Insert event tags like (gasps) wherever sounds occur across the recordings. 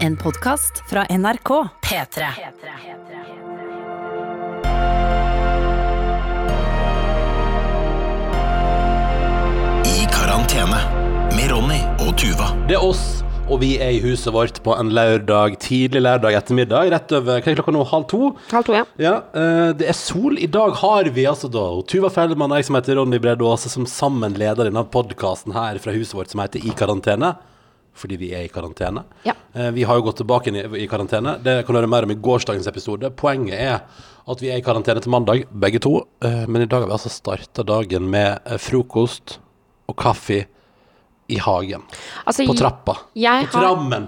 En podkast fra NRK. P3. I karantene med Ronny og Tuva. Det er oss, og vi er i huset vårt på en lørdag, tidlig lørdag ettermiddag. Rett over hva er klokka nå? Halv to? Halv to, ja. Ja, eh, det er sol. I dag har vi altså da Tuva Feldman og jeg som heter Ronny Brede Aase, som sammen leder denne podkasten her fra huset vårt som heter I karantene. Fordi vi er i karantene. Ja. Eh, Vi har jo gått tilbake i, i karantene. Det kan du høre mer om i gårsdagens episode. Poenget er at vi er i karantene til mandag, begge to. Eh, Men i dag har vi altså starta dagen med eh, frokost og kaffe i hagen. Altså, På trappa. På har-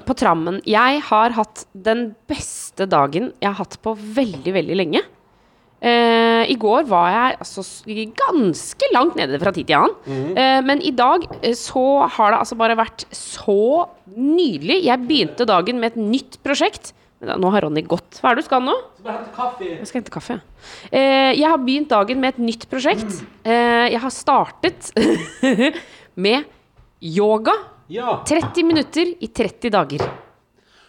På trammen. Jeg har hatt den beste dagen jeg har hatt på veldig, veldig lenge. Eh, I går var jeg altså, ganske langt nede fra tid til annen. Mm. Uh, men i dag uh, så har det altså bare vært så nydelig. Jeg begynte dagen med et nytt prosjekt. Da- Nå har Ronny gått. Hva er det du skal nå? Jeg skal hente kaffe. ja. jeg har begynt dagen med et nytt prosjekt. Eh, jeg har startet (laughs) med yoga. Ja. 30 minutter i 30 dager.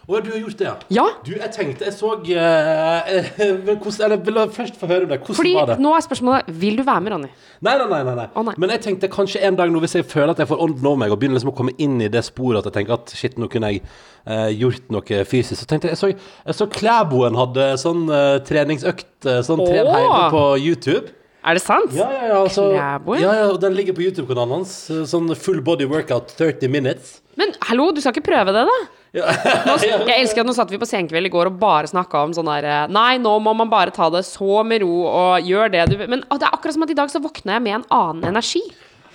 Å, du har gjort det, ja? Ja, Du, jeg tenkte Jeg så eh, eh, men hvordan, Eller vil jeg først få høre om det. Hvordan fordi var det? nå er spørsmålet Vil du være med, Ronny? Nei, nei, nei, nei, nei. Å, nei. Men jeg tenkte kanskje en dag nå, hvis jeg føler at jeg får ånden over meg og begynner liksom å komme inn i det sporet at jeg tenker at shit, nå kunne jeg eh, gjort noe fysisk, så tenkte jeg Jeg så, jeg så Klæboen hadde sånn eh, treningsøkt, eh, sånn tren hjemme på YouTube. Er det sant? Ja, ja, ja. Altså, ja, ja, den ligger på YouTube-kanalen hans. Sånn full body workout 30 minutes. Men hallo, du skal ikke prøve det, da? Ja. Nå, jeg elsker at nå satt vi på senkveld i går og bare snakka om sånn der eh, Nei, nå må man bare ta det så med ro og gjør det du vil. Men å, det er akkurat som at i dag så våkna jeg med en annen energi.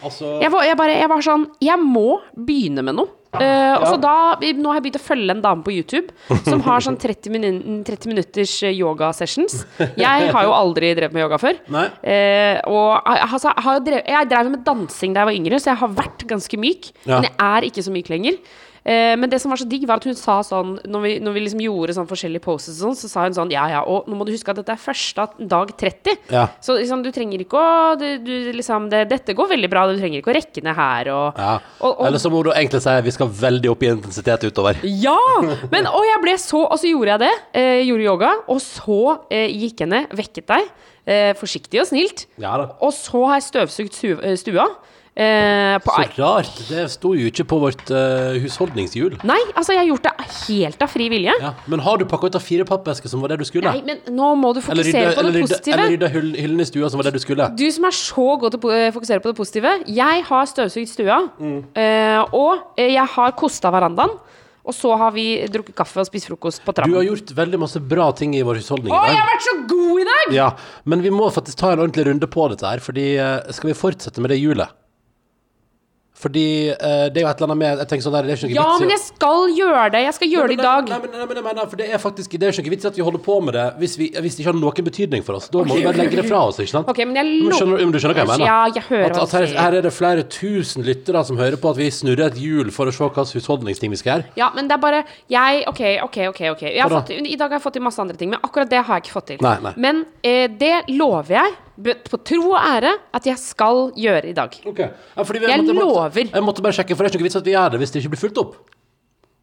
Altså Jeg var, jeg bare, jeg var sånn Jeg må begynne med noe. Eh, og så da, Nå har jeg begynt å følge en dame på YouTube som har sånn 30, minu 30 minutters eh, yoga-sessions. Jeg har jo aldri drevet med yoga før. Eh, og altså, jeg, drevet, jeg drev med dansing da jeg var yngre, så jeg har vært ganske myk. Ja. Men jeg er ikke så myk lenger. Eh, men det som var så digg, var at hun sa sånn Når vi, når vi liksom gjorde sånn forskjellige poses og sånn, så sa hun sånn Ja, ja, og nå må du huske at dette er første dag 30. Ja. Så liksom, du trenger ikke å du, du, liksom, det, Dette går veldig bra, du trenger ikke å rekke ned her og ja. Og- og- Eller så må du egentlig si vi skal veldig opp i intensitet utover. Ja! Men, og jeg ble så Og så gjorde jeg det. Eh, gjorde yoga. Og så eh, gikk jeg ned, vekket deg. Eh, forsiktig og snilt. Ja. Og så har jeg støvsugd eh, stua. Eh, på, Så rart. Det sto jo ikke på vårt eh, husholdningshjul. nei, altså jeg har gjort det helt av fri vilje. Ja, Men har du pakka ut av fire pappesker som var det du skulle? Nei, men nå må du fokusere rydde, på det eller rydda, positive. eller rydda hyll- hyllene i stua som var det du skulle? Du som er så god til å eh, fokusere på det positive. Jeg har støvsugd stua, eh, og eh, jeg har kosta verandaen. Og så har vi drukket kaffe og spist frokost på Du har gjort veldig masse bra ting i vår husholdning Å, jeg har vært så god i dag! Ja, men vi må faktisk ta en ordentlig runde på dette her, fordi skal vi fortsette med det hjulet? Fordi eh, det er jo et eller annet med Jeg tenker sånn der, det er ikke noe Ja, vits i men å- jeg skal gjøre det. Jeg skal gjøre det i dag. Nei, men, nei, men nei, mener, for det er faktisk Det er ikke noe vits i at vi holder på med det hvis, vi, hvis det ikke har noen betydning for oss. Da må vi bare legge det fra oss, ikke sant? Ok, men jeg lo- skjønner, men du skjønner hva jeg mener? Ja, jeg hører At, hva at du her, sier. her er det flere tusen lyttere som hører på at vi snurrer et hjul for å se hvilke husholdningsting vi skal gjøre. Ja, men det er bare Jeg OK, OK, OK. ok jeg har Hva da? fått, I dag har jeg fått til masse andre ting, men akkurat det har jeg ikke fått til. Nei, nei. Men eh, det lover jeg, på tro og ære, at jeg skal gjøre i dag. Okay. Ja, vi- Jeg måtte, lover. Jeg måtte bare sjekke, for det er ikke vits at vi gjør det hvis det ikke blir fulgt opp.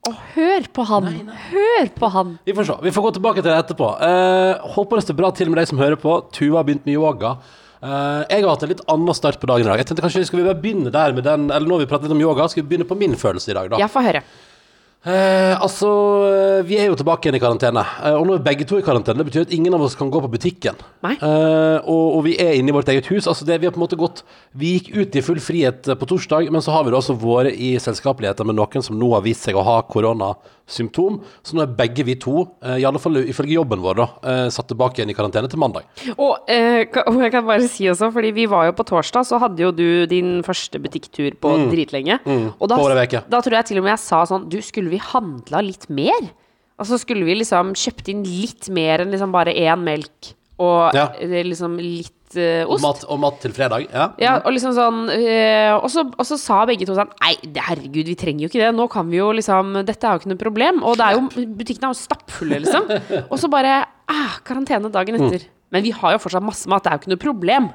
Og hør på han! Hør på han! Vi får se. Vi får gå tilbake til det etterpå. Uh, håper det står bra til med deg som hører på. Tuva har begynt med yoga. Uh, jeg har hatt en litt annen start på dagen i dag. Jeg tenkte kanskje Skal vi bare begynne der med den Eller nå har vi pratet litt om yoga, skal vi begynne på min følelse i dag, da? Jeg får høre. Eh, altså, eh, vi er jo tilbake igjen i karantene. Eh, og nå er begge to i karantene. Det betyr at ingen av oss kan gå på butikken. Eh, og, og vi er inne i vårt eget hus. Altså det, vi har på en måte gått Vi gikk ut i full frihet eh, på torsdag, men så har vi da også vært i selskapeligheter med noen som nå har vist seg å ha koronasymptom. Så nå er begge vi to, eh, i alle fall ifølge jobben vår, da, eh, satt tilbake igjen i karantene til mandag. Og, eh, og jeg kan bare si også, fordi vi var jo på torsdag, så hadde jo du din første butikktur på dritlenge. Og da, da tror jeg til og med jeg sa sånn Du, skulle vi handla litt mer? Altså skulle vi liksom kjøpt inn litt mer enn liksom bare én melk og Ja. eh, liksom litt Og ost? mat, og mat til fredag. Ja. Ja, og liksom sånn uh, og, så, og så sa begge to sånn Nei, herregud, vi trenger jo ikke det. Nå kan vi jo liksom Dette er jo ikke noe problem. Og det er jo butikkene er jo stappfulle, liksom. (laughs) Og så bare ah, karantene dagen etter. Men vi har jo fortsatt masse mat. Det er jo ikke noe problem.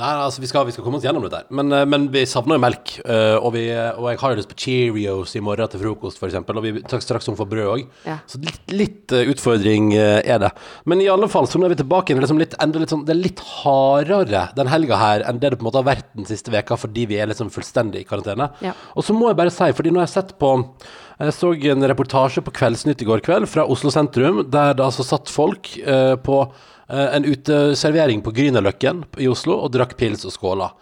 Nei, altså vi skal, vi skal komme oss gjennom dette. Men, eh, men vi savner jo melk. eh, og, vi, og jeg har jo lyst på Cheerios i morgen til frokost, f.eks. Og vi tar straks om for brød òg. Ja. Så litt, litt eh, utfordring er det. Men i alle fall, så nå er vi tilbake igjen. Liksom litt, litt sånn, det er litt hardere den helga her enn det det på en måte har vært den siste veka, fordi vi er liksom fullstendig i karantene. Ja. Og så må jeg bare si, fordi nå har jeg sett på Jeg så en reportasje på Kveldsnytt i går kveld fra Oslo sentrum, der det altså satt folk eh, på en uteservering på Grünerløkken i Oslo og drakk pils og skåla.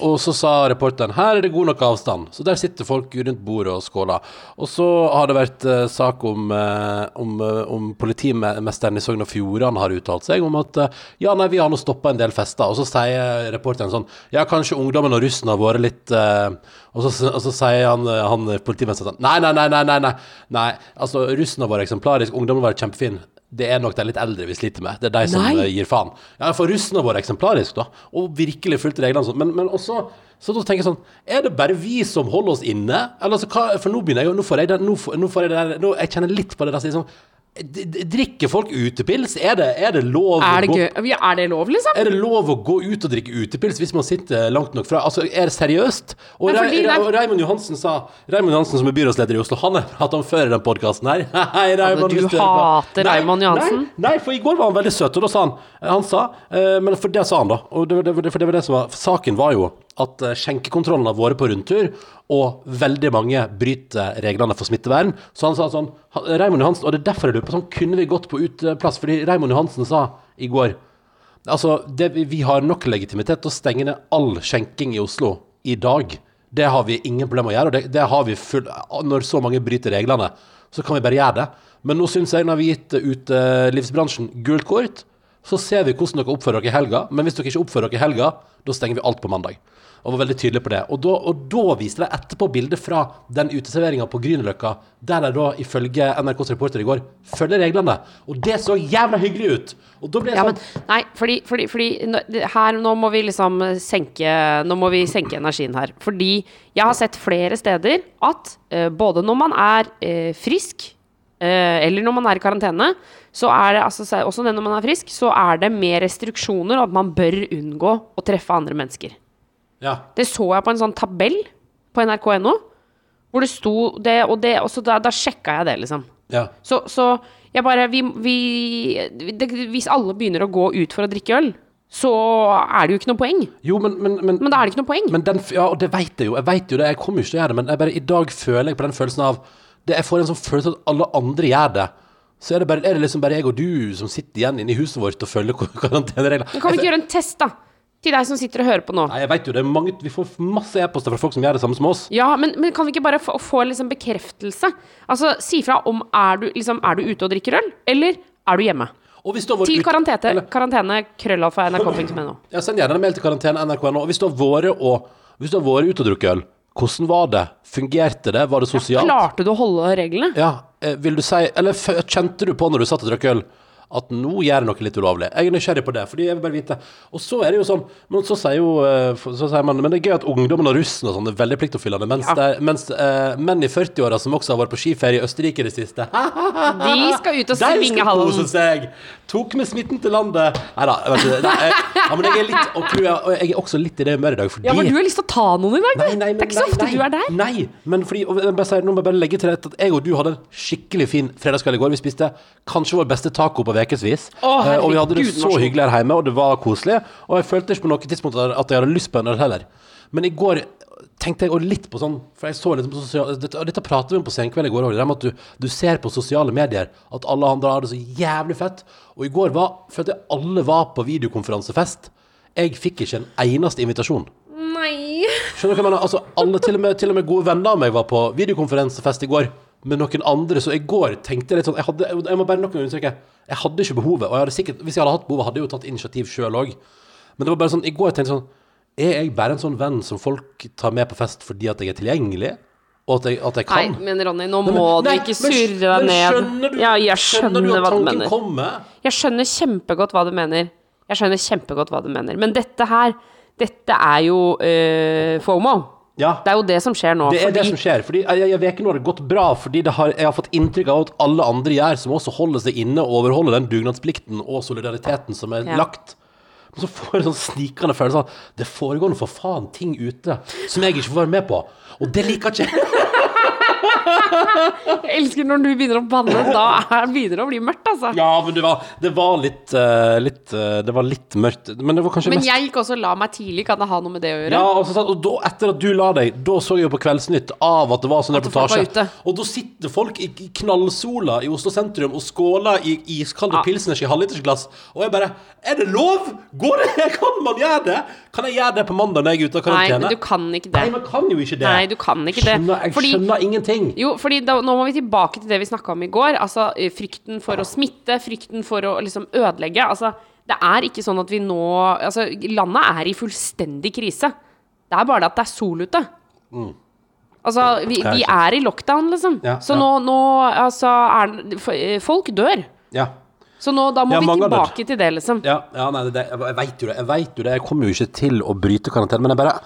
Og så sa reporteren her er det god nok avstand. Så der sitter folk rundt bordet og skåler. Og så har det vært eh, sak om, eh, om, eh, om politimesteren i Sogn og Fjordane har uttalt seg om at eh, ja, nei, vi har nå stoppa en del fester. Og så sier reporteren sånn ja, kanskje ungdommen og russen har vært litt uh, og, så, og så sier han, eh, han politimesteren sånn nei, nei, nei, nei, nei, nei, nei. Altså, russen har vært eksemplarisk, ungdommen har vært kjempefin. Det er nok de litt eldre vi sliter med. Det er de som Nei. eh, gir faen. Ja, for russen har vært eksemplarisk, da. Og virkelig fulgt reglene sånn. Men, men også så da tenker jeg sånn Er det bare vi som holder oss inne? Eller altså, hva, For nå begynner jeg jo Nå får jeg det Nå får, nå får jeg det der nå, Jeg kjenner litt på det der sånn Drikker folk utepils? Er det, er det lov Er det, gå? Ja, er det lov, liksom? er det lov å gå ut og drikke utepils hvis man sitter langt nok fra? Altså, Er det seriøst? Og, og Raymond Johansen sa Raymond Johansen som er byrådsleder i Oslo, han har hatt ham før i den podkasten her. (laughs) Hei, Raymond, du hater Raymond Johansen? Nei, nei, for i går var han veldig søt, og da sa han Han sa, eh, men for det sa han, da. Og det, det, for det var det som var Saken var jo at eh, skjenkekontrollen har vært på rundtur, og veldig mange bryter reglene for smittevern. Så han sa sånn Raymond Johansen, og det er derfor jeg lurer på sånn, kunne vi gått på uteplass? Fordi Raymond Johansen sa i går Altså, det, vi- har nok legitimitet til å stenge ned all skjenking i Oslo i dag. Det har vi ingen problem med å gjøre, og det, det har vi full Når så mange bryter reglene, så kan vi bare gjøre det. Men nå syns jeg, når vi har gitt eh, utelivsbransjen gult kort, så ser vi hvordan dere oppfører dere i helga. Men hvis dere ikke oppfører dere i helga, da stenger vi alt på mandag. Og var veldig tydelig på det. Og da, og da viste de etterpå bildet fra den uteserveringa på Grünerløkka, der de da ifølge NRKs reporter i går følger reglene. Og det så jævla hyggelig ut! Og da ble det Ja, sånn men nei, fordi, fordi, fordi her nå må vi liksom senke Nå må vi senke energien her. Fordi jeg har sett flere steder at uh, både når man er uh, frisk, eh, eller når man er i karantene, så er det altså, også det når man er frisk, så er det mer restriksjoner, og at man bør unngå å treffe andre mennesker. Ja. Det så jeg på en sånn tabell på nrk.no, hvor det sto det, og det, og så da, da sjekka jeg det, liksom. ja. Så, så jeg bare vi, vi, det, Hvis alle begynner å gå ut for å drikke øl, så er det jo ikke noe poeng. Jo, men, men, men, Men da er det ikke noe poeng. men den, ja, og det vet jeg jo. Jeg vet jo det, jeg kommer jo ikke til å gjøre det, men jeg bare, i dag føler jeg på den følelsen av det, Jeg får en sånn følelse av at alle andre gjør det. Så er det, bare, er det liksom bare jeg og du som sitter igjen inne i huset vårt og følger (laughs) karantenereglene. Kan vi ikke gjøre en test, da? Til deg som sitter og hører på nå. Nei, jeg vet jo det er mange Vi får masse e-poster fra folk som gjør det samme som oss. Ja, men, men kan vi ikke bare få, få liksom bekreftelse? Altså, Si fra om er du, liksom, er du ute og drikker øl, eller er du hjemme? Til karantene, eller- karantene krøllalfa nrk.no. Ja, Send gjerne en mail til karantene nrk.no. Hvis du har vært ute og drukket øl, hvordan var det? Fungerte det? Var det sosialt? Klarte du å holde reglene? Ja, eh, vil du si Eller kjente du på når du satt og drakk øl at nå gjør jeg noe litt ulovlig? Jeg er nysgjerrig på det, fordi jeg vil bare vite. Og så er det jo sånn Men så sier jo eh, Så sier man Men det er gøy at ungdommen og russen og sånn er veldig pliktoppfyllende, mens, Ja. det er- mens eh, menn i 40-åra som også har vært på skiferie i Østerrike i det siste (laughs) De skal ut og De Der skal kose hallen. seg! Tok med smitten til landet. Nei da. ja, men jeg er litt og, jeg, og jeg er også litt i det humøret i dag, fordi Ja, men du har lyst til å ta noen i dag, du. Nei, nei, men, det er ikke så ofte nei, du er der. Nei, men fordi og jeg bare sier, Nå må jeg bare legge til rette at jeg og du hadde en skikkelig fin fredagskveld i går. Vi spiste kanskje vår beste taco på ukevis. Eh, og vi hadde det så hyggelig her hjemme, og det var koselig. Og jeg følte ikke på noe tidspunkt at jeg hadde lyst på en øl heller. Men i går tenkte jeg litt på sånn For jeg så liksom på sosiale dette, dette pratet vi om på senkveld i går òg. Det med at du, du ser på sosiale medier at alle andre har det så jævlig fett. Og i går var, følte jeg alle var på videokonferansefest. Jeg fikk ikke en eneste invitasjon. Nei. Skjønner du hva jeg mener? Altså, alle, til, og med, til og med gode venner av meg var på videokonferansefest i går med noen andre, så i går tenkte jeg litt sånn Jeg, hadde, jeg må bare nok understreke Jeg hadde ikke behovet, og jeg hadde sikkert, hvis jeg hadde hatt behovet, hadde jeg jo tatt initiativ sjøl òg. Men det var bare sånn, i går tenkte jeg sånn Er jeg bare en sånn venn som folk tar med på fest fordi at jeg er tilgjengelig? Og at jeg, at jeg Nei, kan? men Ronny, nå Nei, må men- du ikke surre deg ned. Skjønner du, ja, jeg skjønner, du at hva du mener. kommer? Jeg skjønner kjempegodt hva du mener. Jeg skjønner kjempegodt hva du mener. Men dette her, dette er jo eh, FOMO. Ja. Det er jo det som skjer nå. Det er det som skjer. Fordi jeg, jeg vet ikke når det har gått bra, fordi det har, jeg har fått inntrykk av at alle andre gjør, som også holder seg inne og overholder den dugnadsplikten og solidariteten som er Ja. lagt. Men så får jeg sånn snikende følelse av det foregår nå for faen ting ute som jeg ikke får være med på. Og det liker ikke jeg. Jeg elsker når du begynner å banne. Da er, begynner det å bli mørkt, altså. Ja, men det var, det var litt, eh, litt eh, Det var litt mørkt. Men det var kanskje Men jeg gikk også og la meg tidlig. Kan det ha noe med det å gjøre? Ja, og, så, og da, etter at du la deg, da så jeg jo på Kveldsnytt av at det var sånn reportasje. Og da sitter folk i, knallsola i Oslo sentrum og skåler i iskalde Ja. pilsners i halvlitersglass. Og jeg bare Er det lov? Går det? (laughs) Kan man gjøre det? Kan jeg gjøre det på mandag når jeg er ute av Nei, karantene? men du kan ikke det. Nei, man kan jo ikke det. Nei, du kan ikke det. Skjønner, jeg Fordi- skjønner ingenting. Jo, fordi da, nå må vi tilbake til det vi snakka om i går. Altså eh, frykten for å smitte, frykten for å liksom ødelegge. Altså, det er ikke sånn at vi nå Altså, landet er i fullstendig krise. Det er bare det at det er sol ute. Altså, vi, Mm. Vi er i lockdown, liksom. Ja, Så ja. nå, nå altså er, eh, Folk dør. Ja. Så nå, da må Ja, vi tilbake til det, liksom. Ja, ja nei, det, det, jeg veit jo det. Jeg vet jo det. Jeg kommer jo ikke til å bryte karantenen, Men jeg bare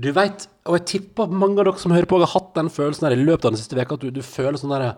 Du veit, og jeg tipper mange av dere som hører på, har hatt den følelsen her i løpet av den siste veka at du, du føler sånn derre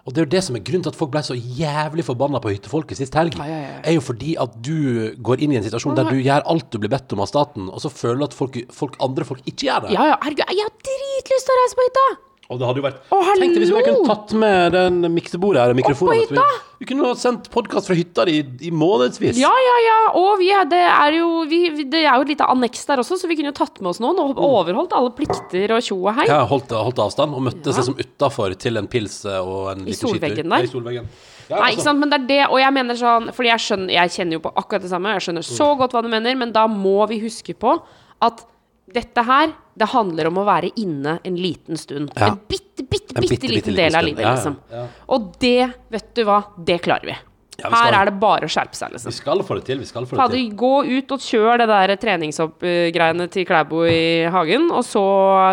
og det er jo det som er grunnen til at folk ble så jævlig forbanna på hyttefolket sist helg. Ja, ja, ja. Er jo fordi at du går inn i en situasjon der du gjør alt du blir bedt om av staten, og så føler du at folk, folk, andre folk ikke gjør det. Ja, ja, herregud, jeg har dritlyst til å reise på hytta! Og det hadde jo vært Å, Tenk deg hvis vi kunne tatt med den miksebordet her og mikrofonen. Opp på hytta! Vi, vi kunne ha sendt podkast fra hytta di i, i månedsvis. Ja, ja, ja. Og vi er, det, er jo, vi, det er jo et lite anneks der også, så vi kunne jo tatt med oss noen og overholdt alle plikter og tjo og hei. Har holdt, holdt avstand og møttes Ja. liksom utafor til en pils og en I liten skitur. solveggen der? Ja, I solveggen. Ja, Nei, altså. ikke sant, men det er det, og jeg mener sånn Fordi jeg skjønner, jeg kjenner jo på akkurat det samme, jeg skjønner så godt hva du mener, men da må vi huske på at dette her, det handler om å være inne en liten stund. Ja. En bitte, bitte, bitte, bitte, bitte liten liten del av livet, Ja, ja, liksom. ja. Og det, vet du hva, det klarer vi. Ja, skal- Her er det bare å skjerpe seg, Vi liksom. skal få det til. Vi skal få det Fader, til. gå ut og kjør det der treningsgreiene til Klæbo i hagen, og så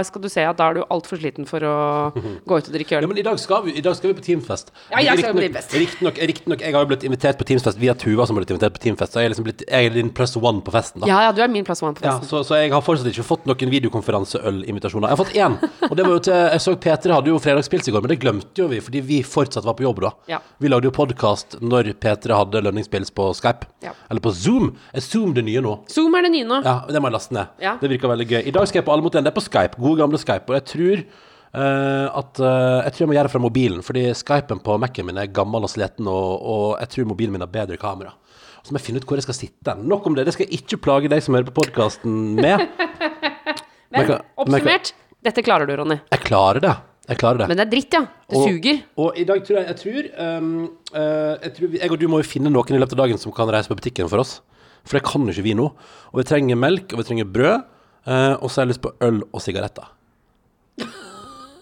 skal du se at da er du altfor sliten for å gå ut og drikke Ja, øl. men i dag skal vi, i dag skal vi på Teamfest. Ja, jeg skal bli best. Riktignok, riktignok, jeg har jo blitt invitert på Teamsfest via Tuva, som har blitt invitert på Teamfest. Så jeg er liksom blitt Jeg er din plus one på festen, da. Ja, ja, du er min plass one på Ja, festen. så, så jeg har fortsatt ikke fått noen videokonferanseølinvitasjoner. Jeg har fått én, og det var jo til Jeg så P3 hadde jo fredagspils i går, men det glemte jo vi fordi vi fortsatt var på jobb da. Ja. Vi lagde jo podkast når P3 hadde lønningspils på Skype. Ja. Eller på Zoom. Er Zoom det nye nå? Zoom er det nye nå. Ja, det må jeg laste ned. Ja. Det virker veldig gøy. I dag skal jeg på Alle mot én. Det er på Skype. Gode, gamle Skype. Og jeg tror Uh, at uh, Jeg tror jeg må gjøre det fra mobilen, fordi Skypen på Mac-en min er gammel og sliten, og, og jeg tror mobilen min har bedre kamera. Så må jeg finne ut hvor jeg skal sitte. Nok om det. Det skal jeg ikke plage deg som hører på podkasten med. (laughs) Men men oppsummert, dette klarer du, Ronny. Jeg klarer det. Jeg klarer det. Men det er dritt, ja. Det Og- suger. Og i dag tror jeg Jeg tror, um, uh, jeg, tror vi, jeg og du må jo finne noen i løpet av dagen som kan reise på butikken for oss. For det kan jo ikke vi nå. Og vi trenger melk, og vi trenger brød. Uh, og så har jeg lyst på øl og sigaretter. (laughs)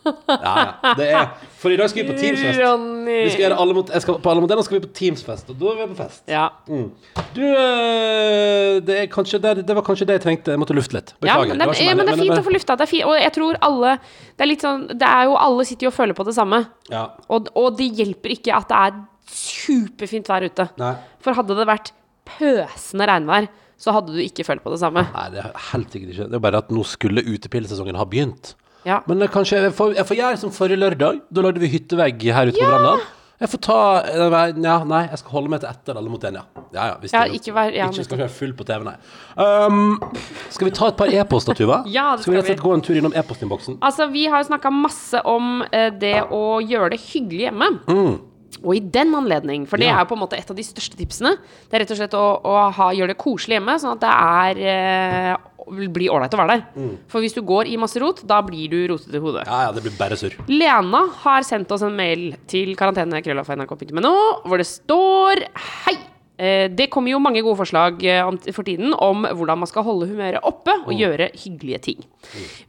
Ja, ja. Det er For i dag skal vi på Teamsfest. Ronny. Vi skal gjøre alle mot, jeg skal, på alle mot en, og skal vi på Teamsfest. Og da er vi på fest. Ja. Du, eh, det, er kanskje, det, det var kanskje det jeg trengte. Jeg måtte lufte litt. Ja, Beklager. men det, var er, men det er fint å få lufta. Det er fint, og jeg tror alle Det er litt sånn Det er jo alle sitter jo og føler på det samme. Ja. Og, og det hjelper ikke at det er superfint vær ute. Nei. For hadde det vært pøsende regnvær, så hadde du ikke følt på det samme. Nei, det er helt sikkert ikke. Det er bare at nå skulle utepillesesongen ha begynt. Ja. Men det kanskje jeg får, jeg får gjøre som forrige lørdag. Da lagde vi hyttevegg her ute på verandaen. Jeg får ta Ja, nei, jeg skal holde meg til etter alle mot én, ja. Ja, ja, Ja, ikke vær- ja, ikke skal ikke være full på TV, nei. Um, skal vi ta et par e-poster, Tuva? (laughs) Ja, det skal vi skal rett og slett gå en tur innom e-postinnboksen? Altså, vi har jo snakka masse om eh, det å gjøre det hyggelig hjemme. Og i den anledning, for det Ja. er jo på en måte et av de største tipsene, det er rett og slett å, å ha, gjøre det koselig hjemme, sånn at det er eh, blir ålreit å være der. For hvis du går i masse rot, da blir du rotete i hodet. Ja, ja, det blir bare surr. Lena har sendt oss en mail til karantenekrøllafnrk.no, hvor det står Hei! Eh, Det kommer jo mange gode forslag eh, for tiden om hvordan man skal holde humøret oppe og gjøre hyggelige ting.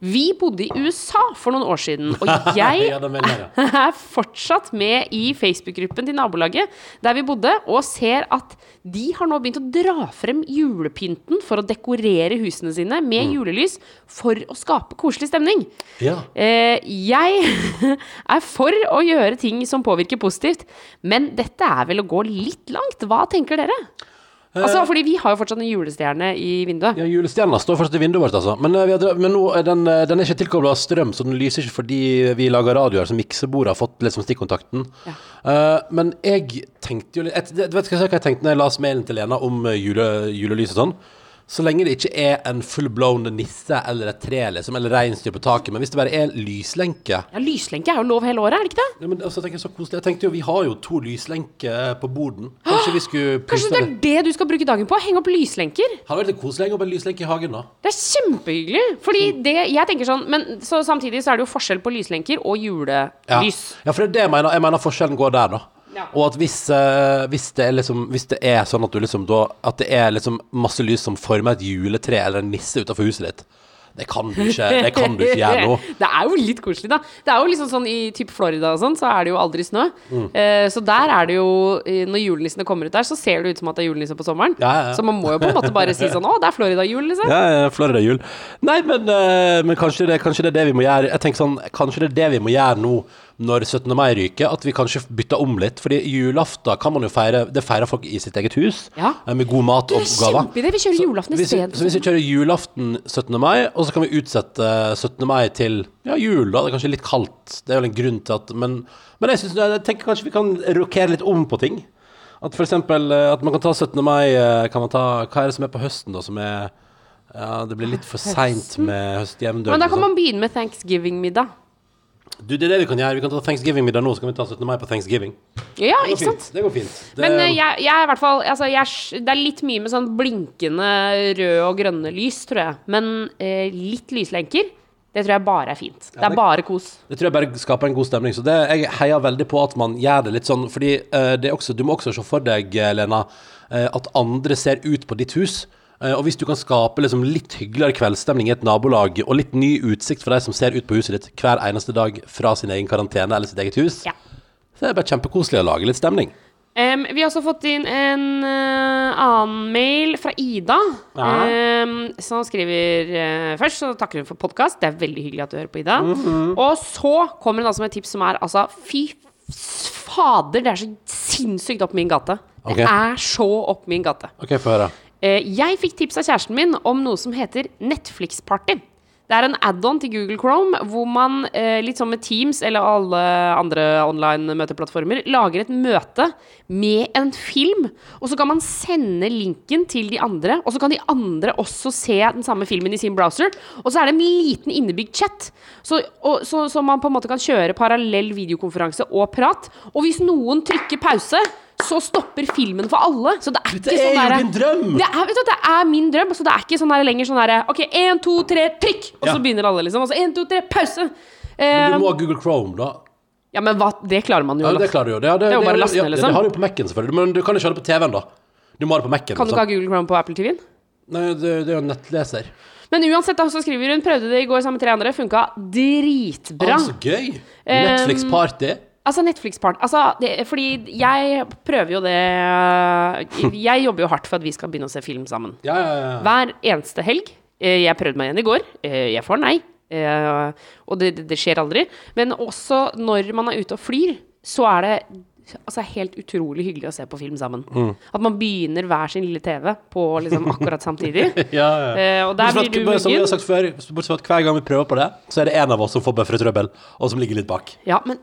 Vi bodde i USA for noen år siden, og (laughs) jeg (laughs) er fortsatt med i Facebook-gruppen til nabolaget der vi bodde, og ser at de har nå begynt å dra frem julepynten for å dekorere husene sine med julelys for å skape koselig stemning. Ja. Eh, jeg (laughs) er for å gjøre ting som påvirker positivt, men dette er vel å gå litt langt. Hva tenker dere? Altså, fordi vi har jo fortsatt en julestjerne i vinduet. Ja, Julestjerna står fortsatt i vinduet vårt, altså. Men, eh, vi har, men nå er den, eh, den er ikke tilkobla strøm, så den lyser ikke fordi vi lager radio. så miksebordet har fått liksom stikkontakten. Eh, men jeg tenkte jo litt du Vet du hva jeg tenkte når jeg las mailen til Lena om eh, jule, julelys og sånn? Så lenge det ikke er en full-blown nisse eller et tre, liksom, eller reinsdyr på taket, men hvis det bare er lyslenke Ja, Lyslenke er jo lov hele året, er det ikke det? ja, men altså, tenker jeg så koselig. Jeg tenkte jo, Vi har jo to lyslenker på borden. (gasps) Kanskje vi skulle Kanskje det er det du skal bruke dagen på? Henge opp lyslenker? Hadde vært litt koselig å henge opp en lyslenke i hagen, da. Det er kjempehyggelig. Fordi Mm. det, jeg tenker sånn Men så samtidig så er det jo forskjell på lyslenker og Ja. julelys. ja, for det er det jeg mener. Jeg mener forskjellen går der, da. Ja. Og at hvis, eh, hvis, det er liksom, hvis det er sånn at du liksom da At det er liksom masse lys som former et juletre eller en nisse utenfor huset ditt, det kan du ikke, det kan du ikke gjøre (laughs) nå. det er jo litt koselig, da. Det er jo liksom sånn I typ Florida og sånn, så er det jo aldri snø. Mm. Eh, så der er det jo Når julenissene kommer ut der, så ser det ut som at det er julenisse på sommeren. Ja, ja. Så man må jo på en måte bare si sånn Å, det er Florida-jul, liksom. Ja, ja, Florida jul. Nei, men, eh, men kanskje, det, kanskje det er det vi må gjøre. Jeg tenker sånn, Kanskje det er det vi må gjøre nå når 17. mai ryker, at vi kanskje bytter om litt. Fordi julaften kan man jo feire Det feirer folk i sitt eget hus, Ja. eh, med god mat og er gaver. Vi kjører julaften i isteden. så hvis vi kjører julaften 17. mai, og så kan vi utsette 17. mai til ja, jul, da. Det er kanskje litt kaldt. Det er vel en grunn til at Men, men jeg, synes, jeg tenker kanskje vi kan rokere litt om på ting. At eksempel eh, at man kan ta 17. mai eh, kan man ta, Hva er det som er på høsten, da, som er ja, Det blir litt for seint med høstjevndøgn. Men da kan sånn. man begynne med thanksgiving-middag. Du, det er det vi kan gjøre. Vi kan ta Thanksgiving-middag nå, så kan vi ta 17. mai på Thanksgiving. Ja, Det går ikke sant? fint. Det går fint. Det, Men uh, jeg, jeg er i hvert fall altså, jeg, Det er litt mye med sånn blinkende røde og grønne lys, tror jeg. Men uh, litt lyslenker, det tror jeg bare er fint. Det det- er bare kos. Det tror jeg bare skaper en god stemning. Så det, jeg heier veldig på at man gjør det litt sånn. Fordi uh, det også, du må også se for deg, Lena, at andre ser ut på ditt hus. Eh, og hvis du kan skape liksom litt hyggeligere kveldsstemning i et nabolag, og litt ny utsikt for de som ser ut på huset ditt hver eneste dag fra sin egen karantene eller sitt eget hus, Ja. så er det bare kjempekoselig å lage litt stemning. Um, vi har også fått inn en uh, annen mail fra Ida. um, som skriver uh, Først så takker hun for podkast. Det er veldig hyggelig at du hører på, Ida. Mhm. Og så kommer hun altså med et tips som er altså Fy fader, det er så sinnssykt opp min gate. Okay. Det er så opp min gate. OK, få høre. Eh, jeg fikk tips av kjæresten min om noe som heter Netflix Party. Det er en add-on til Google Chrome hvor man, eh, litt som med Teams eller alle andre online møteplattformer, lager et møte med en film. Og så kan man sende linken til de andre, og så kan de andre også se den samme filmen i sin browser. Og så er det en liten innebygd chat, så, og, så, så man på en måte kan kjøre parallell videokonferanse og prat. Og hvis noen trykker pause, så stopper filmen for alle. Så det er ikke det er sånn jo derre- din drøm! det er, du, det er min drøm. Så det er ikke sånn der lenger sånn derre OK, én, to, tre, trykk! Og Ja. så begynner alle, liksom. Og så én, to, tre, pause! Men Eh, du må ha Google Chrome, da. ja, men hva, det klarer man jo. Ja, det klarer du jo. Det, det, Det er jo bare laste ja, ned, det, liksom. det har du på Mac-en, selvfølgelig. Men du kan ikke ha det på TV-en, da. Du må ha det på Mac-en. kan du liksom. ikke ha Google Chrome på Apple TV-en? Nei, det, det er jo nettleser. Men uansett, da, så skriver hun prøvde det i går sammen med tre andre. Funka dritbra. Ah, så gøy! Um, Netflix Party. Altså Netflix-part Altså, det, fordi jeg prøver jo det Jeg jobber jo hardt for at vi skal begynne å se film sammen. Ja, ja, ja. Hver eneste helg. Eh, Jeg prøvde meg igjen i går. Eh, Jeg får nei. Eh, Og det, det, det skjer aldri. Men også når man er ute og flyr, så er det altså, helt utrolig hyggelig å se på film sammen. Mm. At man begynner hver sin lille TV på liksom akkurat samtidig. (laughs) ja, ja. Eh, og der Bortsett blir du bare Som vi har muggen. sagt før, bortsett fra at hver gang vi prøver på det, så er det en av oss som får bøffertrøbbel, og som ligger litt bak. Ja, men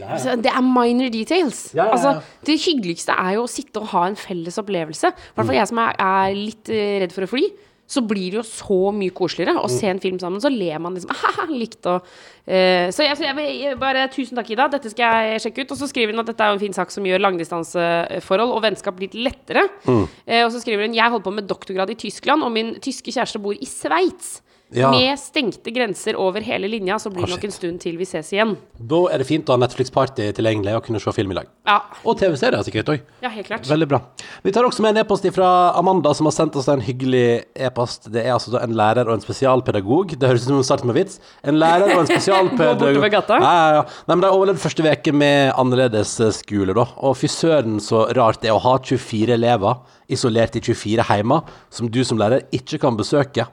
altså, det er minor details. Ja, ja, ja. Altså, det hyggeligste er jo å sitte og ha en felles opplevelse. I hvert fall jeg som er, er litt eh, redd for å fly. Så blir det jo så mye koseligere å se en film sammen. Så ler man liksom (laughs) Haha, likt og uh, Så jeg, jeg jeg bare Tusen takk, Ida. Dette skal jeg sjekke ut. Og så skriver hun at dette er en fin sak som gjør langdistanseforhold og vennskap litt lettere. Eh, og så skriver hun Jeg holder på med doktorgrad i Tyskland, og min tyske kjæreste bor i Sveits. Ja. Med stengte grenser over hele linja, så blir det nok en stund til vi ses igjen. Da er det fint å ha Netflix Party tilgjengelig og kunne se film i lag. Ja, Og TV-serier sikkert òg. ja helt klart. Veldig bra. Vi tar også med en e-post fra Amanda, som har sendt oss en hyggelig e-post. Det er altså en lærer og en spesialpedagog. Det høres ut som hun starter med vits. En lærer og en (laughs) spesialpedagog. Gå gata. Ja, ja, ja. Nei, men De overlevde første uke med annerledes eh, skole, da. Og fy søren så rart det er å ha 24 elever isolert i 24 heimer, som du som lærer ikke kan besøke.